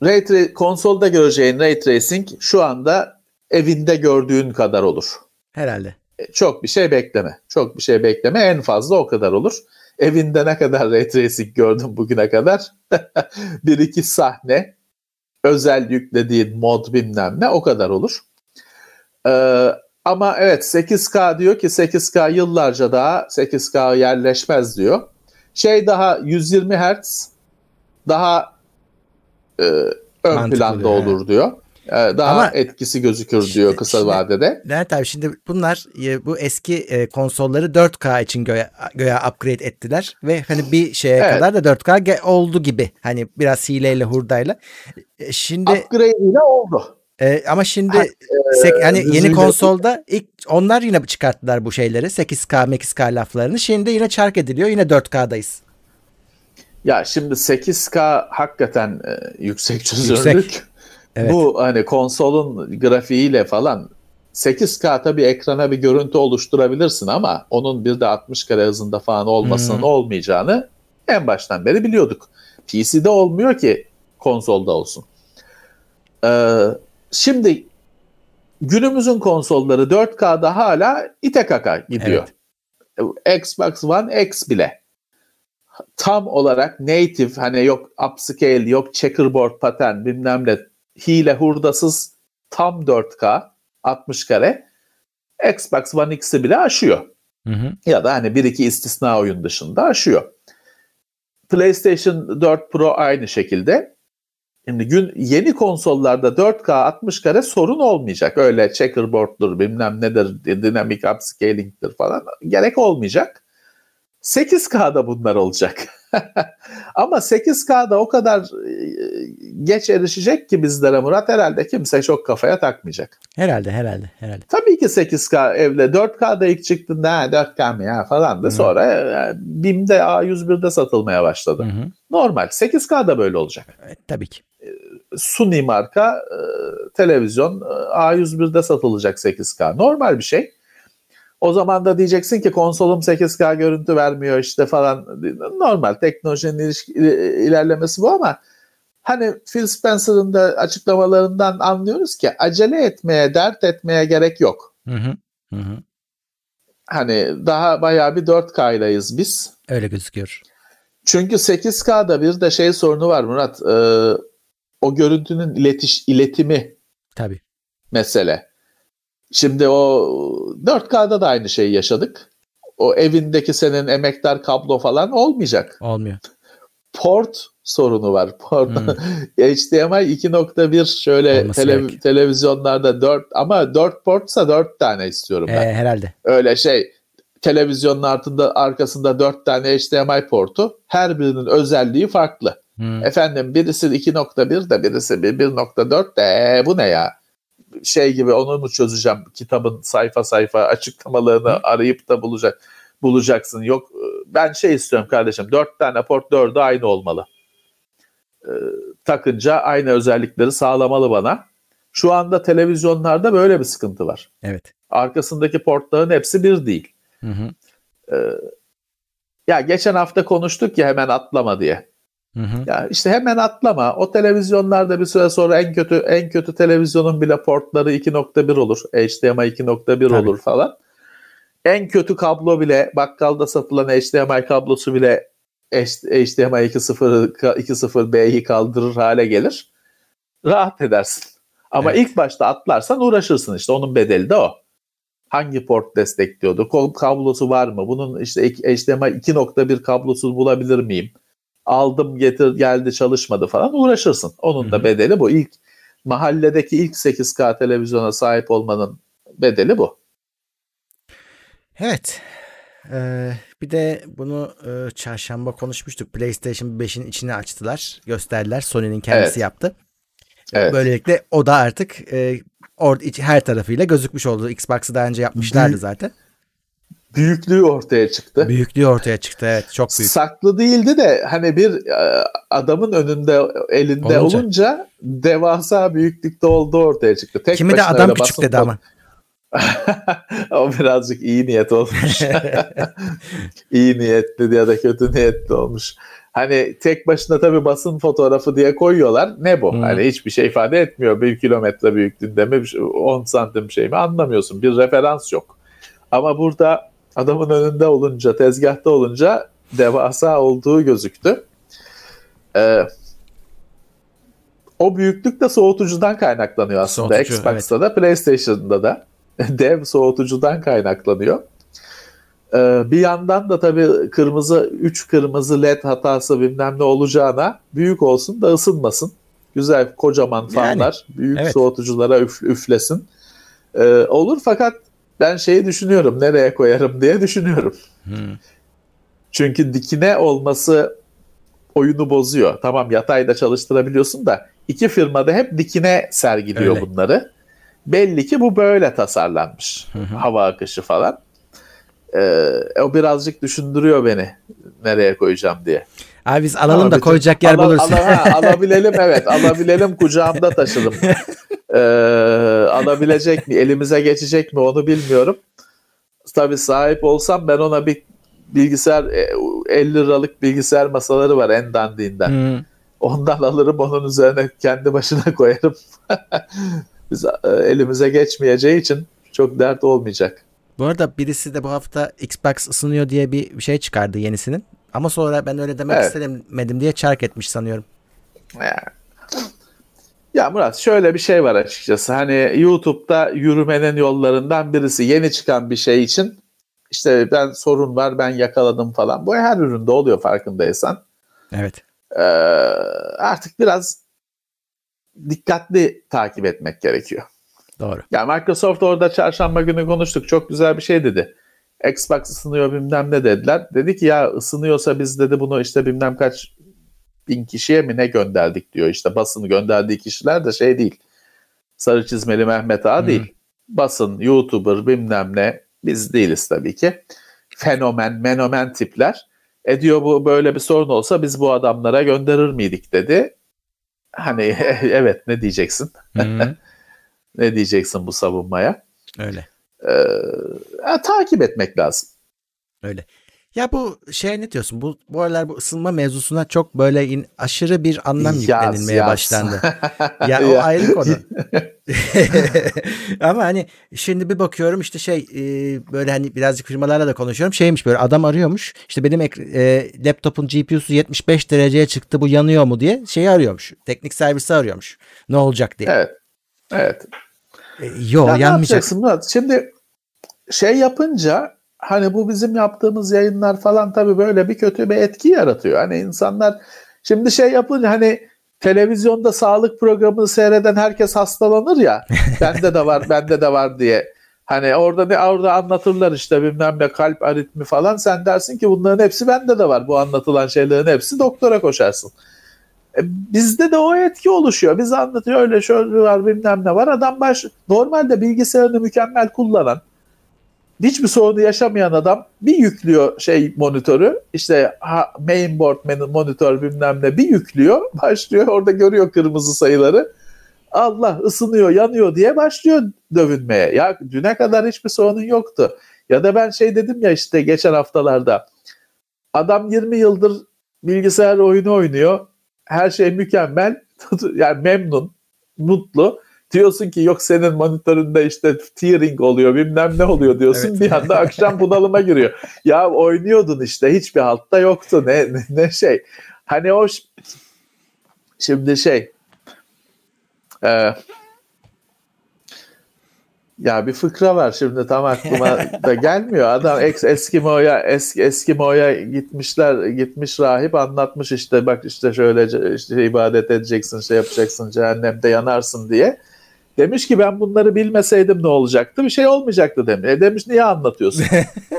S4: Ray tra- konsolda göreceğin Ray Tracing şu anda evinde gördüğün kadar olur.
S3: Herhalde.
S4: E, çok bir şey bekleme. Çok bir şey bekleme. En fazla o kadar olur. Evinde ne kadar [laughs] ray tracing gördüm bugüne kadar? [laughs] bir iki sahne, özel yüklediğin mod bilmem ne o kadar olur. Ee, ama evet 8K diyor ki 8K yıllarca daha 8K yerleşmez diyor. Şey daha 120 Hz daha e, ön Mantıklı planda olur diyor. Ee, daha
S3: Ama-
S4: etkisi gözükür diyor kısa
S3: Şimdi-
S4: vadede.
S3: Levent abi şimdi bunlar e, bu eski e, konsolları 4K için göğe, göğe upgrade ettiler ve hani bir şeye
S4: Evet.
S3: kadar da 4K ge- oldu gibi. Hani biraz hileyle hurdayla. E, Şimdi
S4: Upgrade ile oldu.
S3: e, ama şimdi
S4: Ha,
S3: sek- hani yeni konsolda ilk onlar yine çıkarttılar bu şeyleri 8K 8K laflarını. Şimdi yine çark ediliyor. Yine 4K'dayız.
S4: Ya şimdi 8K hakikaten e, yüksek çözünürlük.
S3: Yüksek. Evet.
S4: Bu hani konsolun grafiğiyle falan 8K tabii ekrana bir görüntü oluşturabilirsin ama onun bir de 60 kare hızında falan olmasının
S3: Hmm.
S4: olmayacağını en baştan beri biliyorduk. PC'de olmuyor ki konsolda olsun. Ee, şimdi günümüzün konsolları 4K'da hala ite kaka gidiyor. Xbox One X bile tam olarak native hani yok upscale yok checkerboard pattern bilmem ne hile hurdasız tam 4K 60 kare Xbox One X'i bile aşıyor.
S3: Hı hı.
S4: Ya da hani bir iki istisna oyun dışında aşıyor. PlayStation 4 Pro aynı şekilde. Şimdi gün yeni konsollarda 4K 60 kare sorun olmayacak. Öyle checkerboard'dur bilmem nedir dynamic upscaling'dir falan gerek olmayacak. 8K'da bunlar olacak. [laughs] Ama 8K'da o kadar e, geç erişecek ki bizlere Murat herhalde kimse çok kafaya takmayacak.
S3: Herhalde herhalde herhalde.
S4: Tabii ki 8K evde 4K'da ilk çıktığında ha 4K mı ya falan da sonra e, BİM'de A101'de satılmaya başladı.
S3: Hı hı.
S4: Normal 8K'da böyle olacak.
S3: Evet, tabii ki.
S4: Sony marka e, televizyon e, A101'de satılacak 8K. Normal bir şey. O zaman da diyeceksin ki konsolum 8K görüntü vermiyor işte falan. Normal teknolojinin ilerlemesi bu ama hani Phil Spencer'ın da açıklamalarından anlıyoruz ki acele etmeye, dert etmeye gerek yok.
S3: Hı hı. Hı hı.
S4: Hani daha bayağı bir 4K'dayız biz.
S3: Öyle gözüküyor.
S4: Çünkü 8K'da bir de şey sorunu var Murat. e, o görüntünün iletiş, iletimi
S3: Tabii.
S4: mesele. Şimdi o 4K'da da aynı şeyi yaşadık. O evindeki senin emektar kablo falan olmayacak.
S3: Olmuyor.
S4: Port sorunu var. Port
S3: Hmm. [laughs]
S4: HDMI 2.1 şöyle
S3: Olması
S4: tele-
S3: gerek.
S4: televizyonlarda 4 ama 4 portsa 4 tane istiyorum ben.
S3: Ee, herhalde.
S4: Öyle şey televizyonun altında arkasında 4 tane HDMI portu her birinin özelliği farklı.
S3: Hı.
S4: Efendim birisi 2.1 de birisi bir 1.4 de ee, bu ne ya? Şey gibi onu mu çözeceğim? Kitabın sayfa sayfa açıklamalarını arayıp da bulacak bulacaksın. Yok ben şey istiyorum kardeşim. 4 tane port 4'ü aynı olmalı. Ee, takınca aynı özellikleri sağlamalı bana. Şu anda televizyonlarda böyle bir sıkıntı var.
S3: Evet.
S4: Arkasındaki portların hepsi bir değil.
S3: Hı hı.
S4: Ya geçen hafta konuştuk ya hemen atlama diye.
S3: Hı hı.
S4: Ya işte hemen atlama. O televizyonlarda bir süre sonra en kötü en kötü televizyonun bile portları 2.1 olur. HDMI 2.1
S3: Tabii.
S4: olur falan. En kötü kablo bile bakkalda satılan HDMI kablosu bile HDMI 2.0 2.0B'yi kaldırır hale gelir. Rahat edersin. Ama
S3: Evet.
S4: ilk başta atlarsan uğraşırsın işte onun bedeli de o. Hangi port destekliyordu? Kablosu var mı? Bunun işte HDMI 2.1 kablosu bulabilir miyim? Aldım getir geldi çalışmadı falan uğraşırsın. Onun da bedeli bu. İlk mahalledeki ilk 8K televizyona sahip olmanın bedeli bu.
S3: Evet. Ee, bir de bunu e, çarşamba konuşmuştuk. PlayStation 5'in içine açtılar. Gösterdiler. Sony'nin kendisi
S4: Evet.
S3: yaptı.
S4: Evet.
S3: Böylelikle o da artık e, iç- her tarafıyla gözükmüş oldu. Xbox'ı daha önce yapmışlardı zaten.
S4: Büyüklüğü ortaya çıktı.
S3: Büyüklüğü ortaya çıktı. Evet çok büyük.
S4: Saklı değildi de hani bir e, adamın önünde elinde
S3: Olunca.
S4: olunca, devasa büyüklükte olduğu ortaya çıktı. Tek
S3: Kimi de adam küçük dedi ama. [laughs]
S4: o birazcık iyi niyet olmuş. [laughs] [laughs] iyi niyetli ya da kötü niyetli olmuş. Hani tek başına tabii basın fotoğrafı diye koyuyorlar. Ne bu?
S3: Hı.
S4: Hani hiçbir şey ifade etmiyor. Bir kilometre büyüklüğünde mi, 10 santim şey mi anlamıyorsun. Bir referans yok. Ama burada adamın önünde olunca, tezgahta olunca devasa olduğu gözüktü. Ee, o büyüklük de soğutucudan kaynaklanıyor aslında.
S3: Soğutucu,
S4: Xbox'ta da PlayStation'da da [laughs] dev soğutucudan kaynaklanıyor. Ee, bir yandan da tabii kırmızı 3 kırmızı led hatası bilmem ne olacağına büyük olsun da ısınmasın. Güzel kocaman fanlar. Yani, büyük evet. soğutuculara üf, üflesin. Ee, olur fakat ben şeyi düşünüyorum. Nereye koyarım diye düşünüyorum. Hmm. Çünkü dikine olması oyunu bozuyor. Tamam yatayda çalıştırabiliyorsun da iki firmada hep dikine sergiliyor Öyle. bunları. Belli ki bu böyle tasarlanmış. Hı hı. Hava akışı falan. Ee, o birazcık düşündürüyor beni nereye koyacağım diye.
S3: Abi biz alalım Ama da koyacak yer ala, bulursun.
S4: Ala, ha, [laughs] alabilelim evet alabilelim kucağımda taşırım. [laughs] Ee, alabilecek mi elimize geçecek mi onu bilmiyorum. Tabii sahip olsam ben ona bir bilgisayar 50 e, liralık bilgisayar masaları var en dandiğinden. Hmm. Ondan alırım onun üzerine kendi başına koyarım. [laughs] Biz e, elimize geçmeyeceği için çok dert olmayacak.
S3: Bu arada birisi de bu hafta Xbox ısınıyor diye bir şey çıkardı yenisinin. Ama sonra ben öyle demek evet. istemedim diye çark etmiş sanıyorum.
S4: Ya. ya Murat şöyle bir şey var açıkçası. Hani YouTube'da yürümenin yollarından birisi yeni çıkan bir şey için işte ben sorun var ben yakaladım falan. Bu her üründe oluyor farkındaysan.
S3: Evet.
S4: Ee, artık biraz dikkatli takip etmek gerekiyor.
S3: Doğru.
S4: Yani Microsoft orada çarşamba günü konuştuk. Çok güzel bir şey dedi. Xbox ısınıyor bilmem ne dediler. Dedi ki ya ısınıyorsa biz dedi bunu işte bilmem kaç bin kişiye mi ne gönderdik diyor. İşte basını gönderdiği kişiler de şey değil. Sarı çizmeli Mehmet Ağa değil. Basın, YouTuber bilmem ne biz değiliz tabii ki. Fenomen, menomen tipler. E diyor bu böyle bir sorun olsa biz bu adamlara gönderir miydik dedi. Hani [laughs] evet ne diyeceksin? [laughs] ne diyeceksin bu savunmaya?
S3: Öyle.
S4: Ee, takip etmek lazım.
S3: Öyle. Ya bu şey ne diyorsun? Bu bu aralar bu ısınma mevzusuna çok böyle in, aşırı bir anlam yaz, yüklenilmeye yaz. başlandı. [laughs] ya o ayrı konu. [laughs] [laughs] Ama hani şimdi bir bakıyorum işte şey e, böyle hani birazcık firmalarla da konuşuyorum. Şeymiş böyle adam arıyormuş. İşte benim e, laptopun GPU'su 75 dereceye çıktı bu yanıyor mu diye şeyi arıyormuş. Teknik servisi arıyormuş. Ne olacak diye.
S4: Evet. Evet.
S3: E, yo ya yanmayacak.
S4: Murat? Şimdi şey yapınca hani bu bizim yaptığımız yayınlar falan tabii böyle bir kötü bir etki yaratıyor. Hani insanlar şimdi şey yapınca hani televizyonda sağlık programını seyreden herkes hastalanır ya. [laughs] bende de var, bende de var diye. Hani orada ne orada anlatırlar işte bilmem ne kalp aritmi falan. Sen dersin ki bunların hepsi bende de var. Bu anlatılan şeylerin hepsi doktora koşarsın. E, bizde de o etki oluşuyor. Biz anlatıyor öyle şöyle var bilmem ne var. Adam baş normalde bilgisayarını mükemmel kullanan hiçbir sorunu yaşamayan adam bir yüklüyor şey monitörü. İşte ha, mainboard monitör bilmem ne bir yüklüyor [laughs] başlıyor. Orada görüyor kırmızı sayıları. Allah ısınıyor yanıyor diye başlıyor dövünmeye. Ya düne kadar hiçbir sorunun yoktu. Ya da ben şey dedim ya işte geçen haftalarda adam 20 yıldır bilgisayar oyunu oynuyor her şey mükemmel [laughs] yani memnun mutlu diyorsun ki yok senin monitöründe işte tearing oluyor bilmem ne oluyor diyorsun evet. bir anda akşam [laughs] bunalıma giriyor. Ya oynuyordun işte hiçbir haltta yoktu ne, ne, ne şey. Hani o şimdi şey e, ya bir fıkra var şimdi tam aklıma da gelmiyor. Adam ex Eskimo'ya eski Eskimo'ya gitmişler gitmiş rahip anlatmış işte bak işte şöyle işte ibadet edeceksin şey yapacaksın cehennemde yanarsın diye. Demiş ki ben bunları bilmeseydim ne olacaktı? Bir şey olmayacaktı demiş. E demiş niye anlatıyorsun?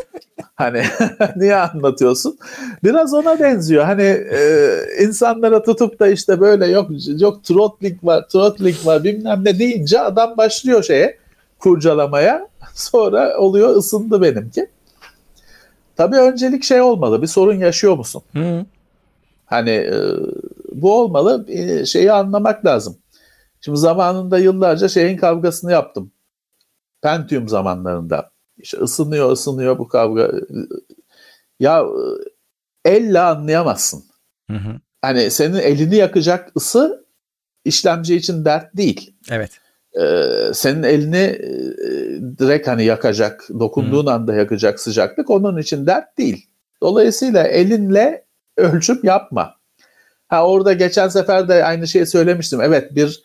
S4: [laughs] hani [laughs] niye anlatıyorsun? Biraz ona benziyor. Hani e, insanlara tutup da işte böyle yok yok throttling var, throttling var bilmem ne deyince adam başlıyor şeye kurcalamaya. Sonra oluyor ısındı benimki. Tabii öncelik şey olmalı. Bir sorun yaşıyor musun? Hı. Hani e, bu olmalı. E, şeyi anlamak lazım. Şimdi zamanında yıllarca şeyin kavgasını yaptım. Pentium zamanlarında. İşte ısınıyor ısınıyor bu kavga. Ya elle anlayamazsın. Hı hı. Hani senin elini yakacak ısı işlemci için dert değil.
S3: Evet.
S4: Ee, senin elini e, direkt hani yakacak, dokunduğun hı. anda yakacak sıcaklık onun için dert değil. Dolayısıyla elinle ölçüp yapma. Ha orada geçen sefer de aynı şeyi söylemiştim. Evet bir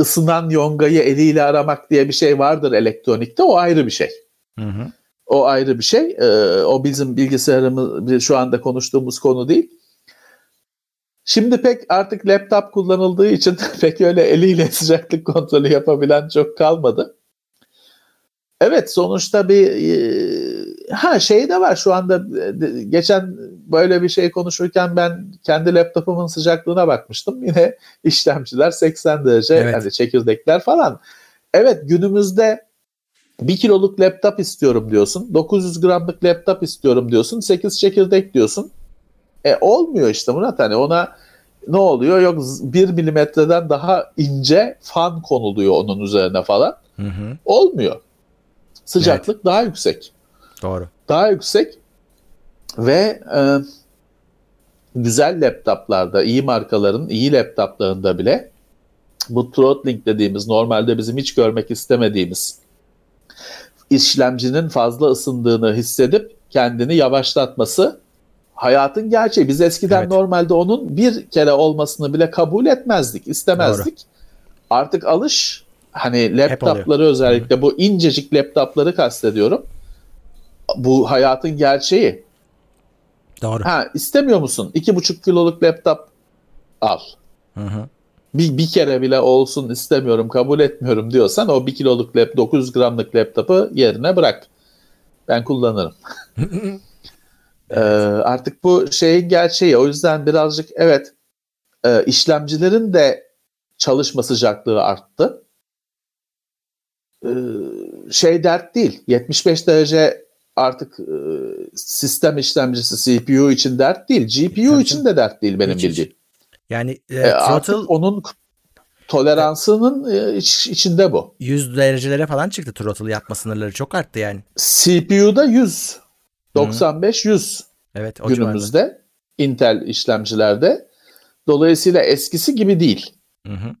S4: ısınan yongayı eliyle aramak diye bir şey vardır elektronikte. O ayrı bir şey. Hı hı. O ayrı bir şey. Ee, o bizim bilgisayarımız şu anda konuştuğumuz konu değil. Şimdi pek artık laptop kullanıldığı için [laughs] pek öyle eliyle sıcaklık kontrolü yapabilen çok kalmadı. Evet sonuçta bir e, ha şey de var şu anda e, geçen böyle bir şey konuşurken ben kendi laptopumun sıcaklığına bakmıştım. [laughs] Yine işlemciler 80 derece evet. yani çekirdekler falan. Evet günümüzde 1 kiloluk laptop istiyorum diyorsun. 900 gramlık laptop istiyorum diyorsun. 8 çekirdek diyorsun. E olmuyor işte Murat hani ona ne oluyor? Yok 1 milimetreden daha ince fan konuluyor onun üzerine falan. Hı hı. Olmuyor. Sıcaklık evet. daha yüksek.
S3: Doğru.
S4: Daha yüksek ve e, güzel laptoplarda, iyi markaların iyi laptoplarında bile bu throttling dediğimiz normalde bizim hiç görmek istemediğimiz işlemcinin fazla ısındığını hissedip kendini yavaşlatması hayatın gerçeği. Biz eskiden evet. normalde onun bir kere olmasını bile kabul etmezdik, istemezdik. Doğru. Artık alış hani laptopları özellikle Hı. bu incecik laptopları kastediyorum. Bu hayatın gerçeği.
S3: Doğru.
S4: Ha istemiyor musun? İki buçuk kiloluk laptop al. Hı hı. Bir, bir kere bile olsun istemiyorum, kabul etmiyorum diyorsan o bir kiloluk lap, 900 gramlık laptopu yerine bırak. Ben kullanırım. [laughs] ee, artık bu şeyin gerçeği. O yüzden birazcık evet e, işlemcilerin de çalışma sıcaklığı arttı. Ee, şey dert değil. 75 derece artık e, sistem işlemcisi CPU için dert değil. GPU Tabii. için de dert değil benim hiç, bildiğim.
S3: Yani e, e,
S4: artık onun toleransının e, iç, içinde bu.
S3: 100 derecelere falan çıktı throttle yapma sınırları çok arttı yani.
S4: CPU'da 100. 95 100. Evet, o günümüzde civarda. Intel işlemcilerde. Dolayısıyla eskisi gibi değil. Hı hı.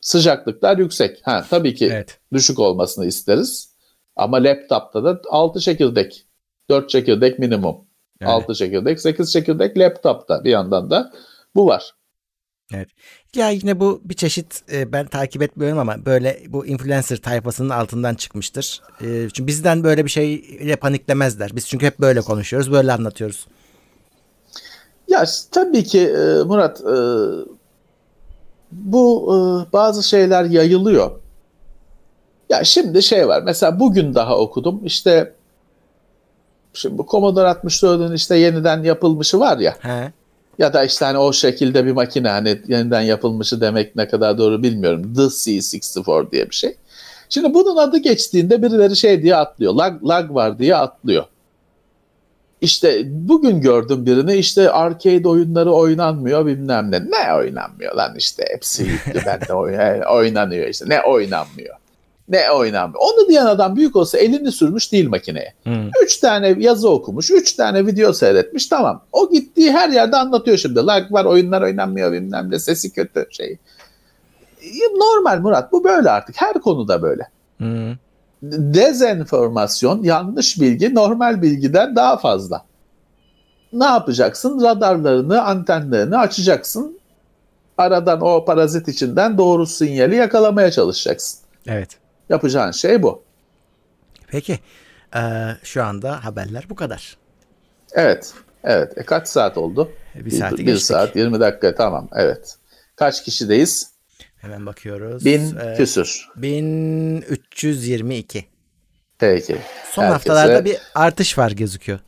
S4: Sıcaklıklar yüksek. Ha tabii ki evet. düşük olmasını isteriz. Ama laptopta da 6 çekirdek, 4 çekirdek minimum. Yani. 6 çekirdek, 8 çekirdek laptopta bir yandan da bu var.
S3: Evet. Ya yine bu bir çeşit e, ben takip etmiyorum ama böyle bu influencer tayfasının altından çıkmıştır. E, çünkü bizden böyle bir şeyle paniklemezler. Biz çünkü hep böyle konuşuyoruz, böyle anlatıyoruz.
S4: Ya tabii ki e, Murat e, bu e, bazı şeyler yayılıyor. Ya şimdi şey var. Mesela bugün daha okudum. İşte şimdi bu Commodore 64'ün işte yeniden yapılmışı var ya. He. Ya da işte hani o şekilde bir makine hani yeniden yapılmışı demek ne kadar doğru bilmiyorum. The C64 diye bir şey. Şimdi bunun adı geçtiğinde birileri şey diye atlıyor. Lag, lag var diye atlıyor. İşte bugün gördüm birini işte arcade oyunları oynanmıyor bilmem ne. Ne oynanmıyor lan işte hepsi [laughs] gitti bende oynanıyor işte. Ne oynanmıyor ne oynanmıyor. Onu diyen adam büyük olsa elini sürmüş değil makineye. Hmm. Üç tane yazı okumuş, üç tane video seyretmiş tamam. O gittiği her yerde anlatıyor şimdi. Lag var, oyunlar oynanmıyor bilmem ne, sesi kötü şey. Normal Murat bu böyle artık. Her konuda böyle. Hmm. Dezenformasyon, yanlış bilgi normal bilgiden daha fazla. Ne yapacaksın? Radarlarını, antenlerini açacaksın. Aradan o parazit içinden doğru sinyali yakalamaya çalışacaksın.
S3: Evet.
S4: Yapacağın şey bu.
S3: Peki. Ee, şu anda haberler bu kadar.
S4: Evet. Evet. E, kaç saat oldu?
S3: Bir, saat.
S4: bir, bir saat 20 dakika tamam. Evet. Kaç kişideyiz?
S3: Hemen bakıyoruz.
S4: Bin ee, küsür.
S3: 1322.
S4: Peki.
S3: Son Herkese... haftalarda bir artış var gözüküyor.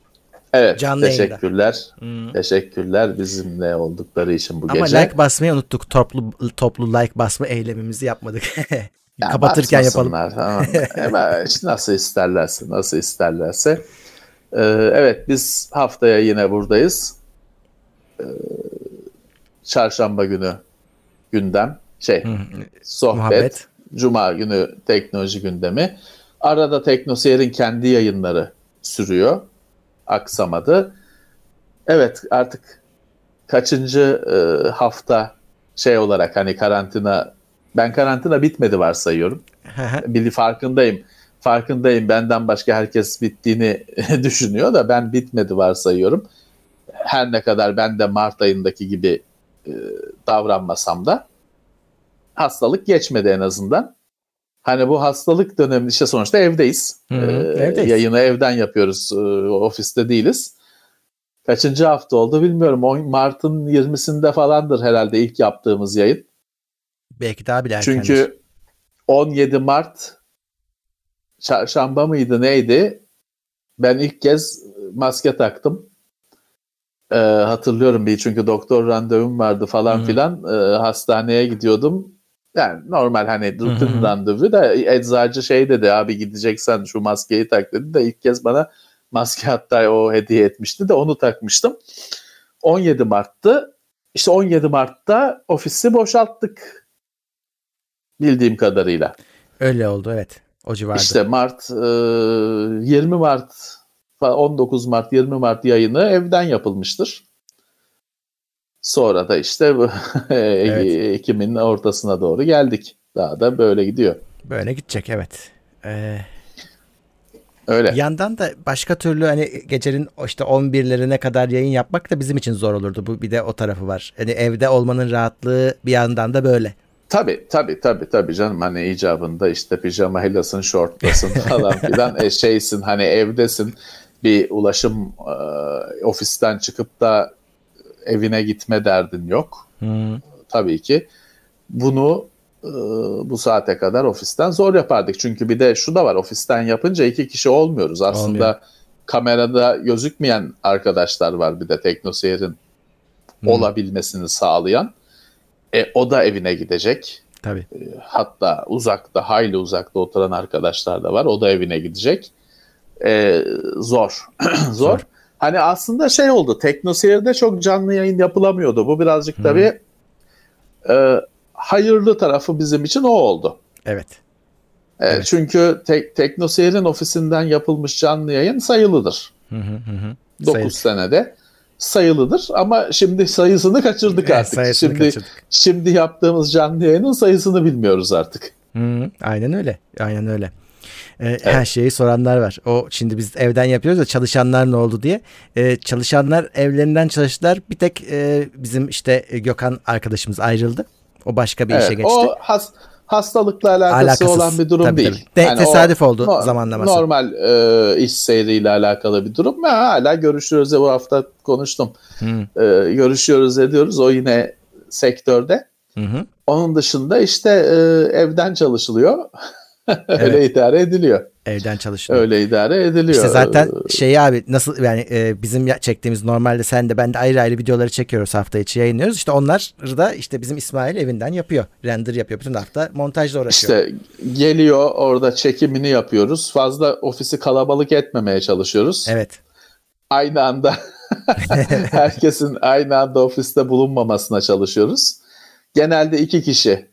S4: Evet. Canlı teşekkürler. Hmm. Teşekkürler bizimle oldukları için bu
S3: Ama
S4: gece.
S3: Ama like basmayı unuttuk. Toplu toplu like basma eylemimizi yapmadık. [laughs] Ya Kapatırken yapalım.
S4: Tamam. Hemen [laughs] nasıl isterlerse, nasıl isterlerse. Ee, evet biz haftaya yine buradayız. Ee, çarşamba günü gündem, şey, sohbet. Muhabbet. Cuma günü teknoloji gündemi. Arada Teknoseyir'in kendi yayınları sürüyor. Aksamadı. Evet artık kaçıncı e, hafta şey olarak hani karantina ben karantina bitmedi varsayıyorum. Bir farkındayım. Farkındayım. Benden başka herkes bittiğini [laughs] düşünüyor da ben bitmedi varsayıyorum. Her ne kadar ben de Mart ayındaki gibi e, davranmasam da hastalık geçmedi en azından. Hani bu hastalık dönemi işte sonuçta evdeyiz. Hı, ee, evdeyiz. Yayını evden yapıyoruz. E, ofiste değiliz. kaçıncı hafta oldu bilmiyorum. O Mart'ın 20'sinde falandır herhalde ilk yaptığımız yayın.
S3: Belki daha bile erkendir.
S4: Çünkü 17 Mart çarşamba mıydı neydi? Ben ilk kez maske taktım. Ee, hatırlıyorum bir çünkü doktor randevum vardı falan
S3: Hı.
S4: filan. Ee, hastaneye gidiyordum. Yani normal hani rutin randevu da eczacı şey dedi abi gideceksen şu maskeyi tak dedi de ilk kez bana maske hatta o hediye etmişti de onu takmıştım. 17 Mart'tı. İşte 17 Mart'ta ofisi boşalttık bildiğim kadarıyla.
S3: Öyle oldu evet. O civarda.
S4: İşte Mart e, 20 Mart fa- 19 Mart 20 Mart yayını evden yapılmıştır. Sonra da işte bu [laughs]
S3: Evet.
S4: Ekim'in ortasına doğru geldik. Daha da böyle gidiyor.
S3: Böyle gidecek evet. Ee,
S4: Öyle.
S3: yandan da başka türlü hani gecenin işte 11'lerine kadar yayın yapmak da bizim için zor olurdu. Bu bir de o tarafı var. Hani evde olmanın rahatlığı bir yandan da böyle.
S4: Tabii tabii tabii tabii canım hani icabında işte pijamaylasın, şortlasın [laughs] falan filan e, şeysin hani evdesin bir ulaşım e, ofisten çıkıp da evine gitme derdin yok.
S3: Hı.
S4: Tabii ki bunu e, bu saate kadar ofisten zor yapardık. Çünkü bir de şu da var ofisten yapınca iki kişi olmuyoruz. Aslında
S3: Olmuyor.
S4: kamerada gözükmeyen arkadaşlar var bir de teknoseyrin
S3: Hı.
S4: olabilmesini sağlayan. E, o da evine gidecek.
S3: Tabii.
S4: Hatta uzakta, hayli uzakta oturan arkadaşlar da var. O da evine gidecek. E, zor. [clears throat] zor.
S3: Zor.
S4: Hani aslında şey oldu. Teknoseyir'de çok canlı yayın yapılamıyordu. Bu birazcık tabii e, hayırlı tarafı bizim için o oldu.
S3: Evet.
S4: E,
S3: Evet.
S4: Çünkü tek, Teknoseyir'in ofisinden yapılmış canlı yayın sayılıdır.
S3: Hı hı hı hı.
S4: 9
S3: Sayın-
S4: senede sayılıdır ama şimdi sayısını kaçırdık [laughs]
S3: Evet,
S4: artık.
S3: sayısını
S4: şimdi
S3: kaçırdık.
S4: şimdi yaptığımız canlı yayının sayısını bilmiyoruz artık.
S3: Hı, aynen öyle. Aynen öyle. Ee, Her şeyi soranlar var. O şimdi biz evden yapıyoruz da çalışanlar ne oldu diye. Ee, çalışanlar evlerinden çalıştılar. Bir tek e, bizim işte Gökhan arkadaşımız ayrıldı. O başka bir işe
S4: Evet,
S3: geçti.
S4: o has, hastalıkla alakası
S3: Alakasız.
S4: olan bir durum
S3: Tabii,
S4: değil.
S3: tabii. De-
S4: Yani o
S3: tesadüf oldu
S4: no-
S3: zamanlaması.
S4: Normal e, iş seyriyle alakalı bir durum. Ha, hala görüşüyoruz ya bu hafta konuştum.
S3: Hı,
S4: E, görüşüyoruz ediyoruz. O yine sektörde.
S3: hı hı.
S4: Onun dışında işte e, evden çalışılıyor. [laughs] Öyle
S3: Evet.
S4: idare ediliyor.
S3: Evden çalışıyor.
S4: Öyle idare ediliyor.
S3: İşte zaten şey abi nasıl yani e, bizim çektiğimiz normalde sen de ben de ayrı ayrı videoları çekiyoruz hafta içi yayınlıyoruz. İşte onlar da işte bizim İsmail evinden yapıyor. Render yapıyor. Bütün hafta montajla uğraşıyor.
S4: İşte geliyor orada çekimini yapıyoruz. Fazla ofisi kalabalık etmemeye çalışıyoruz.
S3: Evet.
S4: Aynı anda [laughs] herkesin aynı anda ofiste bulunmamasına çalışıyoruz. Genelde iki kişi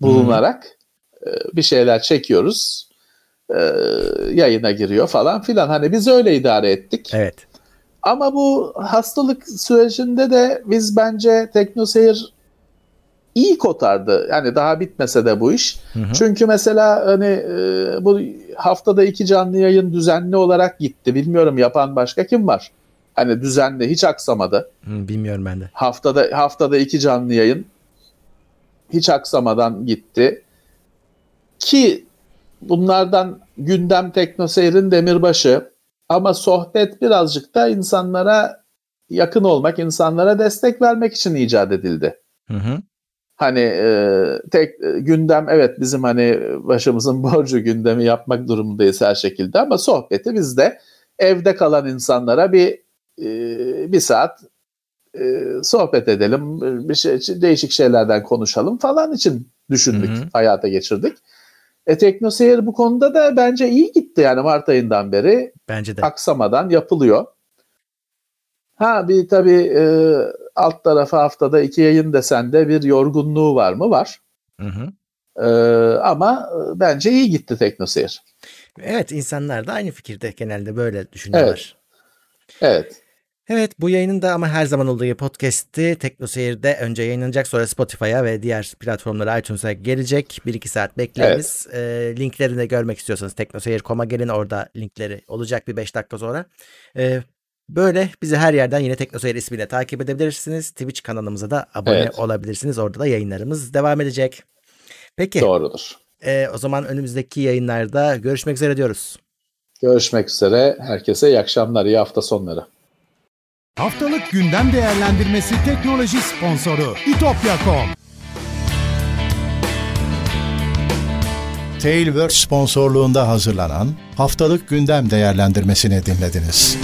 S4: bulunarak e, bir şeyler çekiyoruz. E, yayına giriyor falan filan. Hani biz öyle idare ettik.
S3: Evet.
S4: Ama bu hastalık sürecinde de biz bence Teknoseyir iyi kotardı. Yani daha bitmese de bu iş.
S3: Hı hı.
S4: Çünkü mesela hani e, bu haftada iki canlı yayın düzenli olarak gitti. Bilmiyorum yapan başka kim var? Hani düzenli hiç aksamadı.
S3: Hı, bilmiyorum ben de.
S4: Haftada haftada iki canlı yayın hiç aksamadan gitti. Ki bunlardan gündem teknoseyrin demirbaşı ama sohbet birazcık da insanlara yakın olmak, insanlara destek vermek için icat edildi.
S3: Hı hı.
S4: Hani e, tek e, gündem evet bizim hani başımızın [laughs] borcu gündemi yapmak durumundayız her şekilde ama sohbeti biz de evde kalan insanlara bir e, bir saat e, sohbet edelim, bir şey değişik şeylerden konuşalım falan için düşündük,
S3: Hı hı.
S4: hayata geçirdik. E Teknoseyir bu konuda da bence iyi gitti yani Mart ayından beri
S3: Bence de.
S4: aksamadan yapılıyor. Ha bir tabii e, alt tarafa haftada iki yayın desen de bir yorgunluğu var mı? Var.
S3: Hı hı.
S4: E, ama e, bence iyi gitti Teknoseyir.
S3: Evet insanlar da aynı fikirde genelde böyle düşünüyorlar.
S4: Evet.
S3: Evet bu yayının da ama her zaman olduğu gibi podcast'i Teknoseyir'de önce yayınlanacak sonra Spotify'a ve diğer platformlara iTunes'a gelecek. 1-2 saat bekleyiniz. Ee, linklerini de görmek istiyorsanız teknoseyir.com'a gelin orada linkleri olacak bir 5 dakika sonra. Ee, böyle bizi her yerden yine Teknoseyir ismiyle takip edebilirsiniz. Twitch kanalımıza da abone
S4: Evet.
S3: olabilirsiniz. Orada da yayınlarımız devam edecek. Peki
S4: Doğrudur.
S3: e, o zaman önümüzdeki yayınlarda görüşmek üzere diyoruz.
S4: Görüşmek üzere. Herkese iyi akşamlar, iyi hafta sonları.
S2: Haftalık gündem değerlendirmesi teknoloji sponsoru itopya.com.
S1: Tailwords sponsorluğunda hazırlanan haftalık gündem değerlendirmesini dinlediniz.